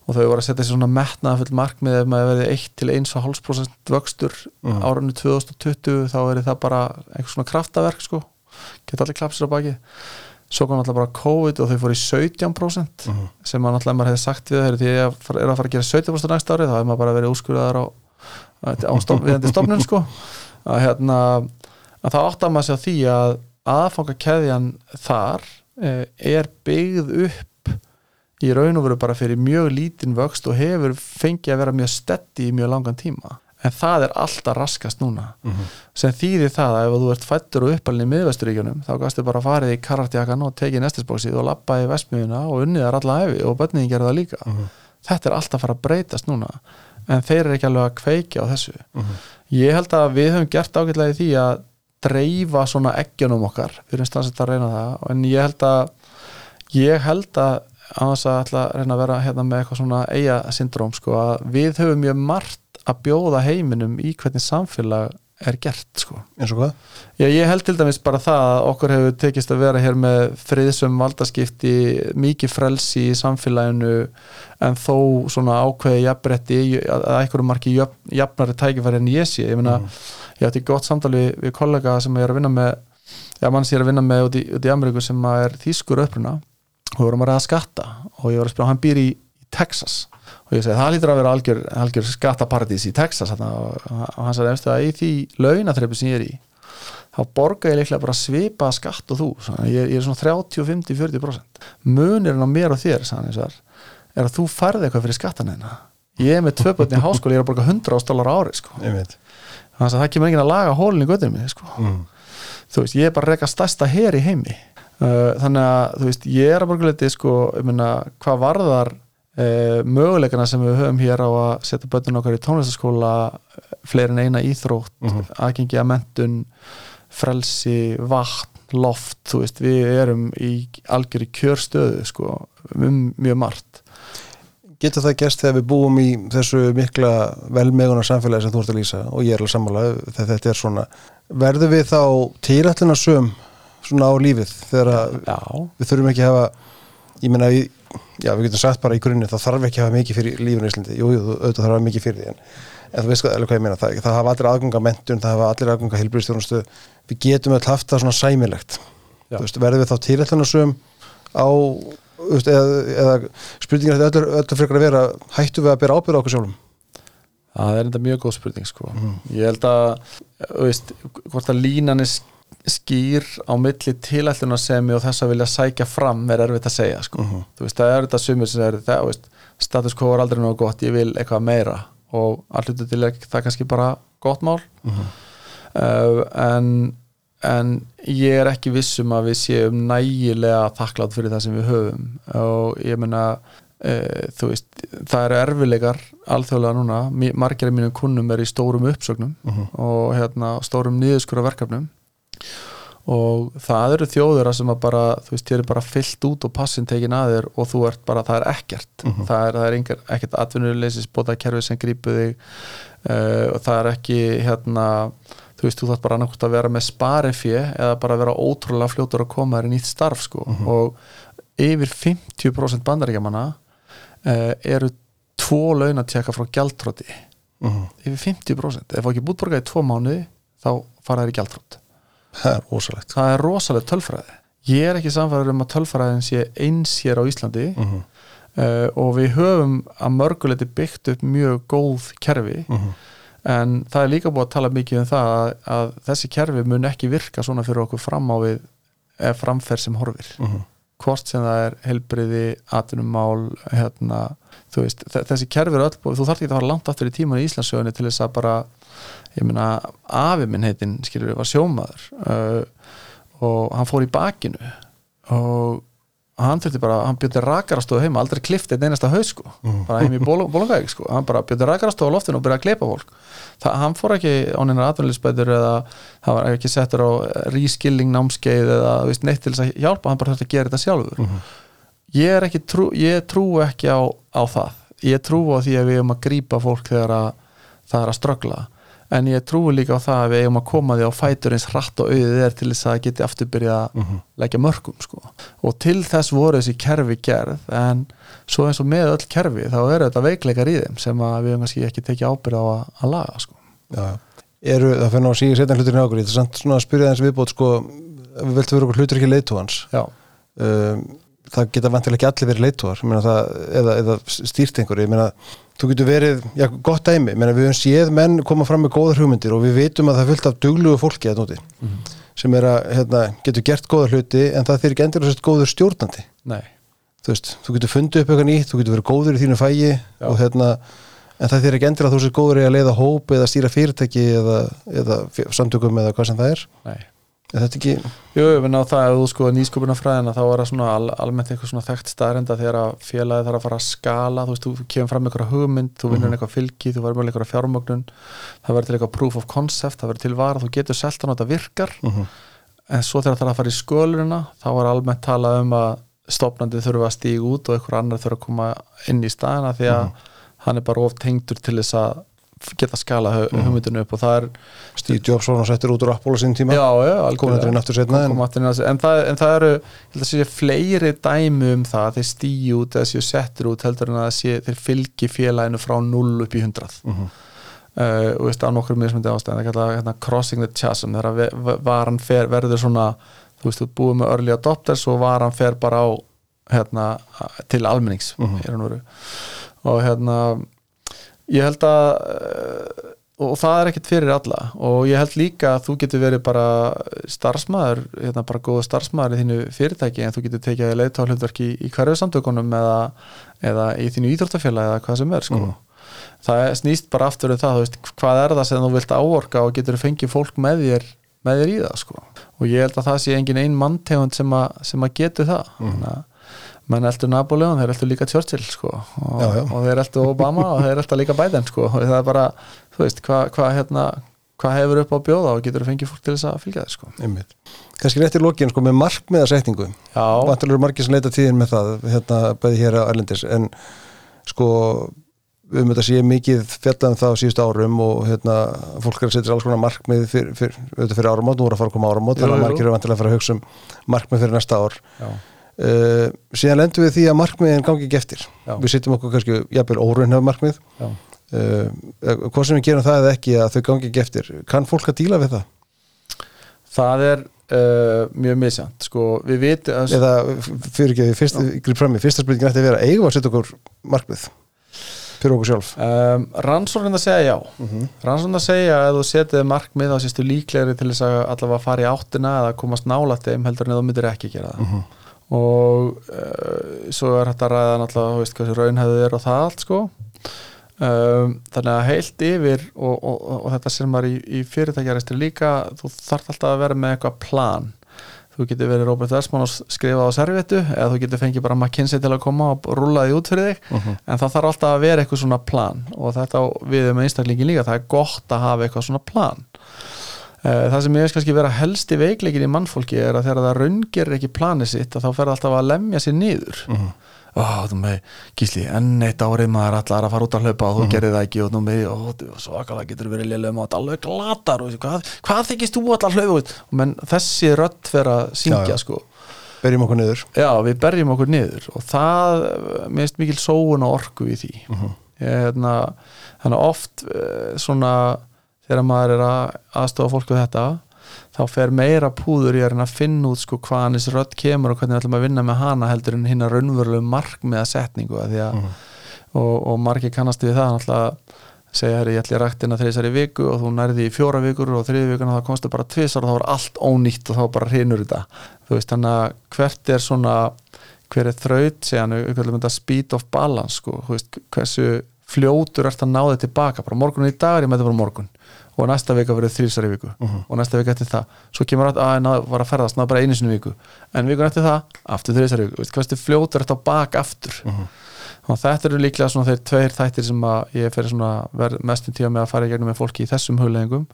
Speaker 2: og þau voru að setja sér svona metnaða full markmið ef maður verið 1 til 1,5% vöxtur
Speaker 1: Mhm.
Speaker 2: árunni 2020 þá er það bara eitthvað svona kraftaverk sko, geta allir klapsir á baki svo kom alltaf bara COVID og þau fóru í 17%
Speaker 1: Mhm.
Speaker 2: sem að náttúrulega maður hefði sagt við þeir því ég er að fara að gera 17% næsta ári þá hefði maður bara verið úrskurðar á, á stof, <laughs> viðandi stofnun sko að hérna að það átt að maður sé á því að aðfangakeðjan þar eh, er byggð upp í raun og veru bara fyrir mjög lítinn vöxt og hefur fengið að vera mjög steddi í mjög langan tíma en það er alltaf raskast núna. Sem þýðir það að ef þú ert fættur og uppalinn í miðvesturíkjunum þá gastu bara farið í karatjakan og tekið nestisbóksið og lappa í vestmiðuna og unnið þar alla hefi og bönniðin gerði það líka. Þetta er alltaf að fara að breytast núna. En þeir eru ekki alveg að kveikja á þessu.
Speaker 1: Mhm.
Speaker 2: ég held að við höfum gert ágætlega í því að dreifa svona eggjunum okkar. Við erum stansett að reyna það. En ég held að ég held að að reyna að vera hérna með eitthvað svona eiga syndróm sko að við höfum mjög margt að bjóða heiminum í hvernig samfélag er gert sko.
Speaker 1: Eins og hvað?
Speaker 2: Já, ég held til dæmis bara það að okkur hefur tekist að vera hér með friðsum valdaskipti, mikið frelsi í samfélaginu en þó svona ákveði jafnbretti að einhverju marki jafnari tækifæri en ég sé, ég meina ég átti gott samtali við, við kollega sem ég er að vinna með já, mann sem ég er að vinna með út í, út í Ameríku sem er þýskur uppruna og við vorum að ræða skatta og ég var að spyrja, hann býr í, í Texas. og ég segi það lítur að vera algjör, algjör skattaparadís í Texas og, og hann sagði eftir að í því launaþreipu sem ég er í þá borga ég líklega bara svipa skatt og þú, Svona, ég, ég er svona 30, 50, 40% munirinn á mér og þér og þar, er að þú færði eitthvað fyrir skattan hérna ég er með tvö börn í háskóli, ég er að borga 100 ástólar á ári sko. Hann sagði það kemur enginn að laga hólinn í göttinu mig sko.
Speaker 1: Mm.
Speaker 2: þú veist, ég er bara að reyka stærsta her í heimi uh, þannig að þú veist, ég er að borguleiti sko, ég meina, hvað varðar uh, möguleikana sem við höfum hér á að setja börnun okkar í tónlistaskóla fleiri en eina íþrótt
Speaker 1: Mhm.
Speaker 2: aðgengi að mentun frelsi, vatn, loft þú veist, við erum í algjör í kjörstöðu sko, um mjög margt.
Speaker 1: Getur það gerst þegar við búum í þessu mikla velmegunar samfélagi sem þú ert að lýsa? Og ég er alveg sammála þegar þetta er svona verður við þá týrætluna söm svona á lífið þegar við þurfum ekki að hafa ég meina, við, já við getum sagt bara í grunni það þarf ekki að hafa mikið fyrir lífinu í Íslandi. Jú, jú, auðvitað þarf að hafa mikið fyrir því en, en þú veist hvað, hvað ég meina, það, það hafa allir aðgunga mentun, það hafa allir aðgunga heilbrýðstjónustu við getum öll haft það svona sæmilegt. Veist, verður við þá týrætluna söm á veist, eða, eða spurningar þetta öllu, frekar að vera hættu við að bera ábyrða okkur sjálfum?
Speaker 2: Það er enda mjög góð spurning sko. ég held að veist, er skýr á milli tilætlunarsemi og þess að vilja sækja fram er erfitt að segja sko. þú veist, það er þetta sumir sem er það, veist, status quo er aldrei nógu gott ég vil eitthvað meira. Og allir til er það kannski bara gott mál. Uh, en en ég er ekki vissum að við séum nægilega þakklátt fyrir það sem við höfum. Og ég meina e, þú veist, það eru erfilegar alþjóðlega núna, margir af mínum kunnum er í stórum uppsögnum og hérna, stórum niðurskura verkefnum og það eru þjóður sem að bara, þú veist, þér er bara fyllt út og passin tekin að þér og þú ert bara, það er ekkert. Það er, það er engar, ekkert atvinnuleysis bóta kerfi sem grípu þig uh, og það er ekki hérna þú veist, þú þarf bara annarkvæmt að vera með sparifé eða bara vera ótrúlega fljótur að koma þér í nýtt starf sko. Og yfir 50% bandaríkjamanna uh, eru tvo laun að tjekka frá gjaldtróti yfir 50% ef ekki bútborga í tvo mánuði þá fara þær í gjaldtrót
Speaker 1: það er rosalegt
Speaker 2: það er rosalega tölfræði ég er ekki samfæður um að tölfræðin sé eins hér á Íslandi
Speaker 1: Mhm.
Speaker 2: uh, og við höfum að mörguleiti byggt upp mjög góð kerfi
Speaker 1: Mhm.
Speaker 2: en það er líka búið að tala mikið um það að, að þessi kerfi mun ekki virka svona fyrir okkur fram á við eða framferð sem horfir
Speaker 1: Mhm.
Speaker 2: hvort sem það er helbriði, atvinnumál hérna, þú veist þe- þessi kerfi er öll þú þarf ekki að fara langt aftur í tíman í Íslandsögunni til þess að bara ég meina, afi minn heitin skilur við, var sjómaður uh, og hann fór í bakinu og hann þurfti bara, hann bjöndi rakarastóðu heima aldrei klift einn einasta haus sko. Bara heim í bólungæk <laughs> sko, hann bara bjöndi rakarastóðu á loftinu og byrjaði að kleipa fólk. Það, hann fór ekki á neina atvinnulisbætur eða það var ekki settur á reskilling námskeið eða veist, neitt til þess að hjálpa hann bara þurfti að gera þetta sjálfur. Ég er ekki trú, ég trú ekki á, á það. Ég trú á því að við erum að grípa fólk þegar að það er að ströggla en ég trúi líka á það að við eigum að koma því á fætur eins hratt og auðið er til þess að geti aftur byrja að leggja mörgum sko. og til þess voru þessi kerfi gerð en svo eins og með öll kerfi þá eru þetta veikleikar í þeim sem við höfum kannski ekki tekið ábyrð á að, að laga sko.
Speaker 1: Já, eru, það ná að síða setjan hluturinn á okkur, þetta er samt svona að spyrja þess viðbót sko, við veltum vera okkur hlutur ekki leiðtúans
Speaker 2: já,
Speaker 1: um, það geta vantilega ekki allir verið leiðtúar eða, eða stýrt einhverju, ég meina þú getur verið, já, gott dæmi. Meina, við höfum séð menn koma fram með góðar hugmyndir og við veitum að það er fullt af duglugu fólki að nóti, sem er að hérna, getur gert góða hluti en það þýr ekki endur að setja góður stjórnandi. Þú veist, þú getur fundið upp eitthvað nýtt þú getur verið góður í þínu fægi og hérna en það þýr ekki endur að þú sér góður í að leiða hóp eða stýra fyrirtæki eða, eða samtökum eða hvað sem það er.
Speaker 2: Nei,
Speaker 1: er þetta ekki
Speaker 2: Jú, ég finna á það ef þú sko nýskupuna fræðina þá er það svona al, almennt eitthvað svona þekkt staðrenda þegar að félagi þarf að fara að skala þú veist, þú kemur fram eitthvað hugmynd, þú vinnur
Speaker 1: Mhm.
Speaker 2: eitthvað fylgi, þú verður með eitthvað fjármögnun það verður til eitthvað proof of concept, það verður til vara þú getur selt hann og þetta virkar
Speaker 1: Mhm.
Speaker 2: en svo þegar það þarf að fara í skölurina þá er almennt talað um að stopnandi þurfa að stíga út og einhver annar þurfa að koma inn í staðina því að hann er bara of tengdur til þess að geta skala hu- hugmyndinu upp og það er
Speaker 1: Steve Jobs var hann settur út úr Apple á sín tíma
Speaker 2: já, já,
Speaker 1: setna en
Speaker 2: það, en það eru ég held að sé fleiri dæmi um það að þeir stíu út eða séu settur út heldur en að sé, þeir fylgi félaginu frá 0 upp í 100
Speaker 1: Mhm.
Speaker 2: uh, og veist á nokkur mismundi ástæðan það kallar hérna, crossing the chasm þegar varan fer, verður svona þú veist, þú búið með early adopters og varan fer bara á hérna, til almennings
Speaker 1: Mhm.
Speaker 2: og veru. og hérna ég held að uh, og það er ekkert fyrir alla og ég held líka að þú getur verið bara starfsmæður, hérna bara góða starfsmæður í þínu fyrirtæki en þú getur tekið hlutverki í, í hverju samtökunum eða, eða í þínu íþróttafélagi eða hvað sem er sko. það er- snýst bara aftur um það, þú veist, hvað er það sem þú vilt áorka og getur fengið fólk með þér með þér í það sko. og ég held að það sé engin ein manntegund sem, sem að getur það þannig að menn eldur Napoleon, þeir eldur líka Churchill sko, og,
Speaker 1: Já, já.
Speaker 2: og þeir eldur Obama og þeir eldur líka Biden sko, og það er bara, þú veist, hvað hva, hérna, hva hefur upp á bjóða og getur fengið fólk til þess að fylgja þér sko.
Speaker 1: kannski rétt í lokin sko með vantilega eru margir sem leita tíðin með það hérna bæði hér á Erlendis en sko við mötum að sé mikið fjallan það á síðustu árum og hérna fólk er að setja alls konar markmið fyrir, fyrir, fyrir, fyrir áramót, nú er að fara að koma áramót þannig að margir eru vantilega að fara að hugsa um markmið fyrir næsta ár.
Speaker 2: Já,
Speaker 1: uh, síðan lendum við því að markmiðin gangi ekki eftir.
Speaker 2: Já.
Speaker 1: við setjum okkur kannski jafnvel óraunhaf markmið. Uh, hvað sem við gerum það eða ekki að þau gangi ekki eftir. Kann fólk að díla við það?
Speaker 2: það er uh, mjög misjant sko, við vitum að
Speaker 1: eða fyrir ekki, fyrst, grip fram í fyrsta spurningin ætti að vera eigum að setja okkur markmið fyrir okkur sjálf?
Speaker 2: Um, rannsóknin að segja já. Rannsóknin að segja að þú setið markmið þá séstu líklegri til þess að allavega fara í áttina eða komast nála þeim heldur en þú myndir ekki gera það og uh, svo er þetta að ræða náttúrulega, þú veist, hversu raunhæðið er og það allt sko. Um, þannig að heilt yfir og, og, og, og þetta sem maður í, í fyrirtækjaristri líka þú þarf alltaf að vera með eitthvað plan. Þú getur verið Robert Versmann og skrifað á servetu eða þú getur fengið bara McKinsey til að koma og rúla því út fyrir þig. En það þarf alltaf að vera eitthvað svona plan. Og þetta við með einstaklingin líka það er gott að hafa eitthvað svona plan það sem ég veist kannski vera helst í veikleikin í mannfólki er að þegar það raungerir ekki planið sitt að þá fer alltaf að lemja sér niður. Ó, þú með, gísli, enn eitt árið maður allar að fara út að hlaupa og þú gerir það ekki og nú með, þú- svakalega getur verið lélega og alveg glatar og hvað, hvað þykist þú allar hlaupa út? Og menn þessi rödd fer að syngja sko.
Speaker 1: Berjum okkur niður.
Speaker 2: Já, við berjum okkur niður og það, eh, mér finnst mikil sóun og orku í því. Ég, hérna, þannig oft uh, svona þegar maður er að aðstofa fólk við þetta þá fer meira púður í að að finna út sko hvaðan þessi rödd kemur og hvernig við ætlum að vinna með hana heldur en hinn að raunverulegu markmiða setningu að að, og, og margir kannast við það náttúrulega segja herri ég ætli að ræktina þreysar í viku og þú nærði í fjóra vikur og þriði vikuna þá komstu bara tvisar og þá er allt ónýtt og þá bara hrinur þetta. Þú veist þannig að hvert er svona hver er þraut segja hann auðvitað speed of balance sko, þú veist, hversu fljótur ert að ná þig tilbaka. Bara morgun í dag er ég með þetta bara morgun. Og næsta vika verður þrísar í viku. Og næsta vika eftir það. Svo kemur að, að ná, var að ferðast ná bara einu sinni í viku. En vikun eftir það, aftur þrísar í viku. Veist, hversu fljótur ert á bak aftur. Og þetta eru líklega svona þeir tveir þættir sem að ég fer svona verð mestum tíma með að fara í gegnum með fólki í þessum hugleggingum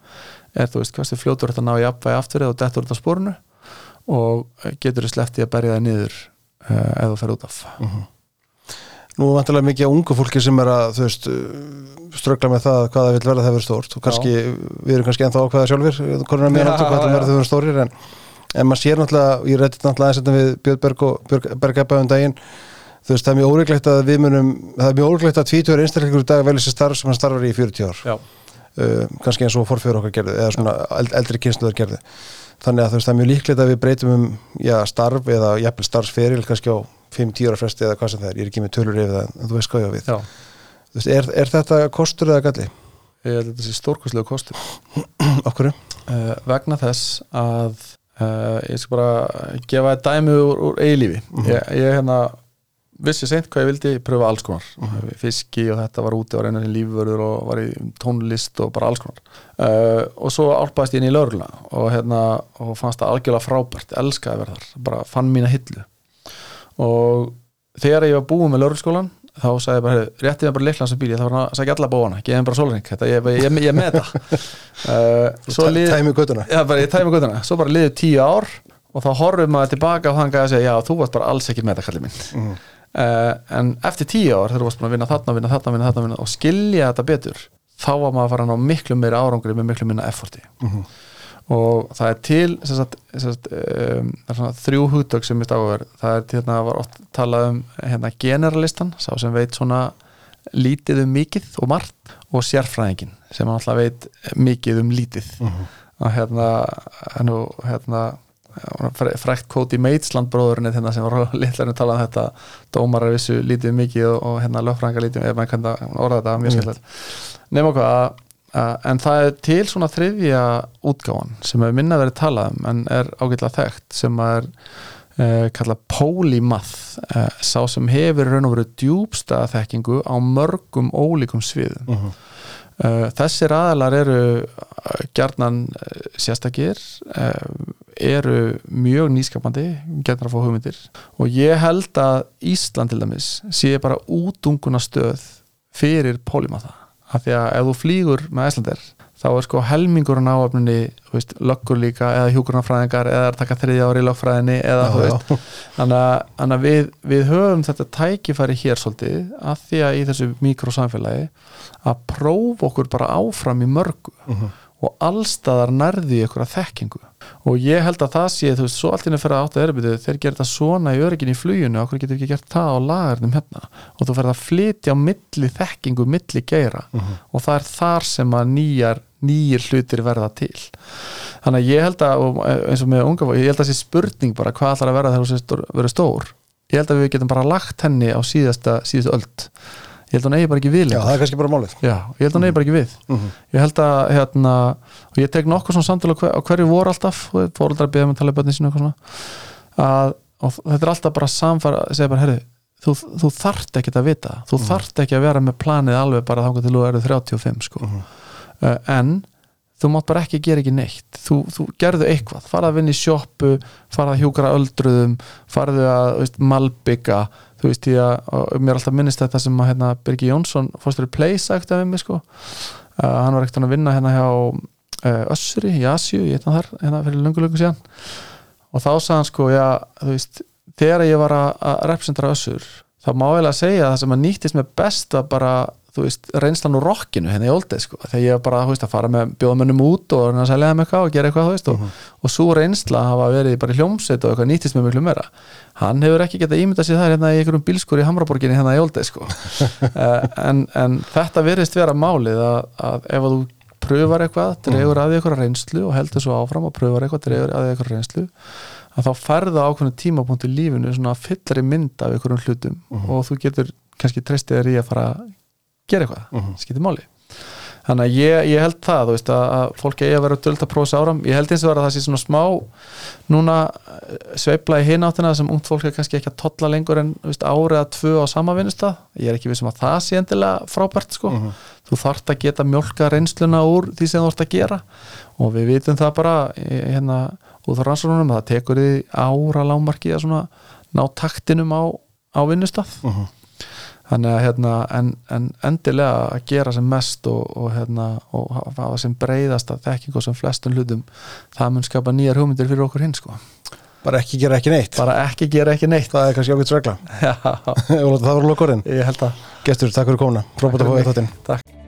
Speaker 2: er þú veist hversu fljótur ert að ná í apvæði aftur eða dettur út á spórinu og getur þú sleppt í að berja það niður uh, ef þú fer út af
Speaker 1: Nú er vantilega mikið af ungu fólki sem er að veist, ströggla með það hvað það vil verða það verður stórt. Og kannski, við erum kannski ennþá ákveða sjálfur hvað það verður stórir en, en maður sér náttúrulega, ég rætti náttúrulega aðeins þetta við Björn Berg og Björg Bergabba um daginn. Þú veist, það er mjög óreiklegt að við munum það er mjög óreiklegt að 20 einstaklingur í dag velja sér starf sem hann starfar í 40 ár. Uh, kannski eins og forfjör okkar gerðu eða svona eld, eldri kynsluðar gerðu. Þannig að það er mjög líklegt að við breytum um já, starf eða jafnvel starfsferil kannski á 5-10 ára fresti eða hvað sem það er ég er ekki með tölur yfir það, en þú veist hvað ég á við. Veist, er, er þetta kostur eða galli?
Speaker 2: ég held að þetta sé stórkostlegu kostur. <clears throat>
Speaker 1: Okkur?
Speaker 2: uh, vegna þess að uh, ég skal bara gefa þetta dæmi úr, úr eilífi ég, ég hérna vissi seint hvað ég vildi pröfa alls konar. Fiski og þetta var úti og reyna sem lífvörður og var í tónlist og bara alls konar. Uh, og svo álpaðist ég inn í lögurla og, hérna, og fannst það algjörlega frábært. Elskaði að vera þar, bara fann mína hillu og þegar ég var búið með lögurskólan þá sagði ég bara, heyrðu, réttið mér bara likla sem bíl ég þá var að sagja alla bóana, geðum bara sólring þetta, ég, ég, ég, með þetta uh,
Speaker 1: Tæmi göttuna
Speaker 2: já, bara, ég tæmi guttuna, svo bara liðið tíu ár og þá horfum maður tilbaka og þannig að segja, já, þú varst bara alls ekki með þetta kallið minn.
Speaker 1: Mhm.
Speaker 2: uh, en eftir tíu ár þegar þú varst búin að vinna þarna, vinna þarna, vinna þarna vinna, og skilja þetta betur þá var maður að fara ná miklu meira árangri með miklu minna efforti.
Speaker 1: Mhm.
Speaker 2: Og það er til sagt, sagt, um, það er svona þrjú hugtök sem er stáver það er til hérna var oft talað um hérna generalistan, sá sem veit svona lítið um mikið og margt og sérfræðingin sem alltaf veit mikið um lítið.
Speaker 1: Mhm.
Speaker 2: og hérna, hérna fræ- frækt kóti Meitsland bróðurinn hérna sem var <laughs> litlarinn talað um þetta. Dómarar vissu lítið um mikið og, og hérna lögfræðingar lítið um, ef maður kannu orða þetta mjög skemmtilegt. Nema hvað að Uh, en það er til svona þriðja útgáfan sem hefur minna verið talað um en er ágætlega þekkt sem er uh, kallað polymath uh, sá sem hefur raun og verið djúbsta þekkingu á mörgum ólíkum sviðum.
Speaker 1: Mhm.
Speaker 2: uh, þessir aðalar eru uh, uh, sérstakir uh, eru mjög nýskapandi gjarnan að fá hugmyndir. Og ég held að Ísland til dæmis sé bara útunguna stöð fyrir polymatha af því að ef þú flýgur með Æslandir þá er sko helmingurinn á öfnunni löggur líka eða hjúkurnafræðingar eða er taka þriðja ári í lögfræðinni eða
Speaker 1: Já, já.
Speaker 2: þannig að, þannig að við, við höfum þetta tækifæri hér svolítið að því að í þessu mikrosamfélagi að prófa okkur bara áfram í mörgu
Speaker 1: Mhm.
Speaker 2: Og allstaðar nærði ykkur að þekkingu. Og ég held að það sé, þú veist, svo allt að fyrir að átt að erbyrðu, þeir gera þetta svona í öryggin í fluginu, okkur getur ekki gert það á lagarnum hérna? Og þú ferð að flytja á milli þekkingu, milli geira.
Speaker 1: Mhm.
Speaker 2: og það er þar sem að nýjar nýjir hlutir verða til. Þannig að ég held að, og eins og með unga ég held að þessi spurning bara hvað ætlar að verða þegar þú sést verður stór. Ég held að við getum bara lagt henni á síðasta síðustu öld ég held að hún eigi bara ekki við
Speaker 1: Já,
Speaker 2: lengur.
Speaker 1: það er kannski bara málið
Speaker 2: Já, ég held að hún eigi bara ekki við
Speaker 1: Mhm.
Speaker 2: ég held að hérna, og ég tek nokkuð svona samtala hver, á hverju voru alltaf fóröldrar beðum að tala um bönni sínu og eitthvað svona að, og þetta er alltaf bara samfara segja bara, herri, þú, þú þarft ekki að vita, þú
Speaker 1: Mhm.
Speaker 2: þarft ekki að vera með planið alveg bara þangar til þú eru 35 sko.
Speaker 1: Mhm.
Speaker 2: uh, en þú mátt bara ekki gera ekki neitt þú, þú gerðu eitthvað, farað að vinna í sjoppu farað að hjúkra öldruðum farðu að veist, malbygga þú veist ég að, mér er alltaf minnist þetta sem að hérna, Birgi Jónsson fórstur í Play sagt af mig sko. Uh, hann var ekkert að vinna hérna hjá uh, Össuri í Asju, ég eitthvað þar hérna fyrir löngu síðan. Og þá sagði hann sko, já, þú veist þegar ég var að, að representara Össur þá má ég að segja að það sem að nýttist með best var bara, þú veist, reynslan úr rockinu hérna í oldið sko, þegar ég var bara, þú veist, að fara með bjóðamönnum út og reyna að selja þeim eitthvað og gera eitthvað, þú veist, og, og svo reynsla hafa verið bara í hljómsveit og eitthvað nýttist með miklu meira. Hann hefur ekki getað ímyndað sér það hérna í einhverjum bílskur í Hamraborginni hérna í oldið sko. <laughs> Eh, en, en þetta virðist vera málið að, að ef að þú pröfar eitthvað, dregur að því eitthvað reynslu og heldur svo áfram og pröfar eitthvað, dregur að því eitthvað reynslu að þá færða ákveðinu tímapunkt í lífinu svona fyllari mynd af einhverjum hlutum og þú getur kannski treystið þér í að fara að gera eitthvað,
Speaker 1: Mhm.
Speaker 2: skiptir máli þannig að ég, ég held það veist, að, að fólk eigi að vera döld að prófa sig áram ég held eins og vera að það sé svona smá núna eh, sveifla í hináttina sem ungt fólk er kannski ekki að tolla lengur en árið að tvö á sama vinnustaf ég er ekki vissum að það sé endilega frábært sko.
Speaker 1: Mhm.
Speaker 2: þú þarft að geta mjólka reynsluna úr því sem þú ert að gera og við vitum það bara eh, hérna, út á rannsóknunum það tekur því ára lámarki að svona ná taktinum á, á vinnustaf
Speaker 1: Mhm.
Speaker 2: Þannig að hérna, en, en endilega að gera sem mest og, og, hérna, og hafa sem breyðast að þekking og sem flestum hlutum það mun skapa nýjar hugmyndir fyrir okkur hinn sko.
Speaker 1: Bara ekki gera ekki neitt.
Speaker 2: Bara ekki gera ekki neitt.
Speaker 1: Það er kannski ágætt regla. <laughs>
Speaker 2: Já,
Speaker 1: Og það
Speaker 2: held að
Speaker 1: Gestur, takk fyrir komuna. Frábært að fá eitt þáttinn.
Speaker 2: Takk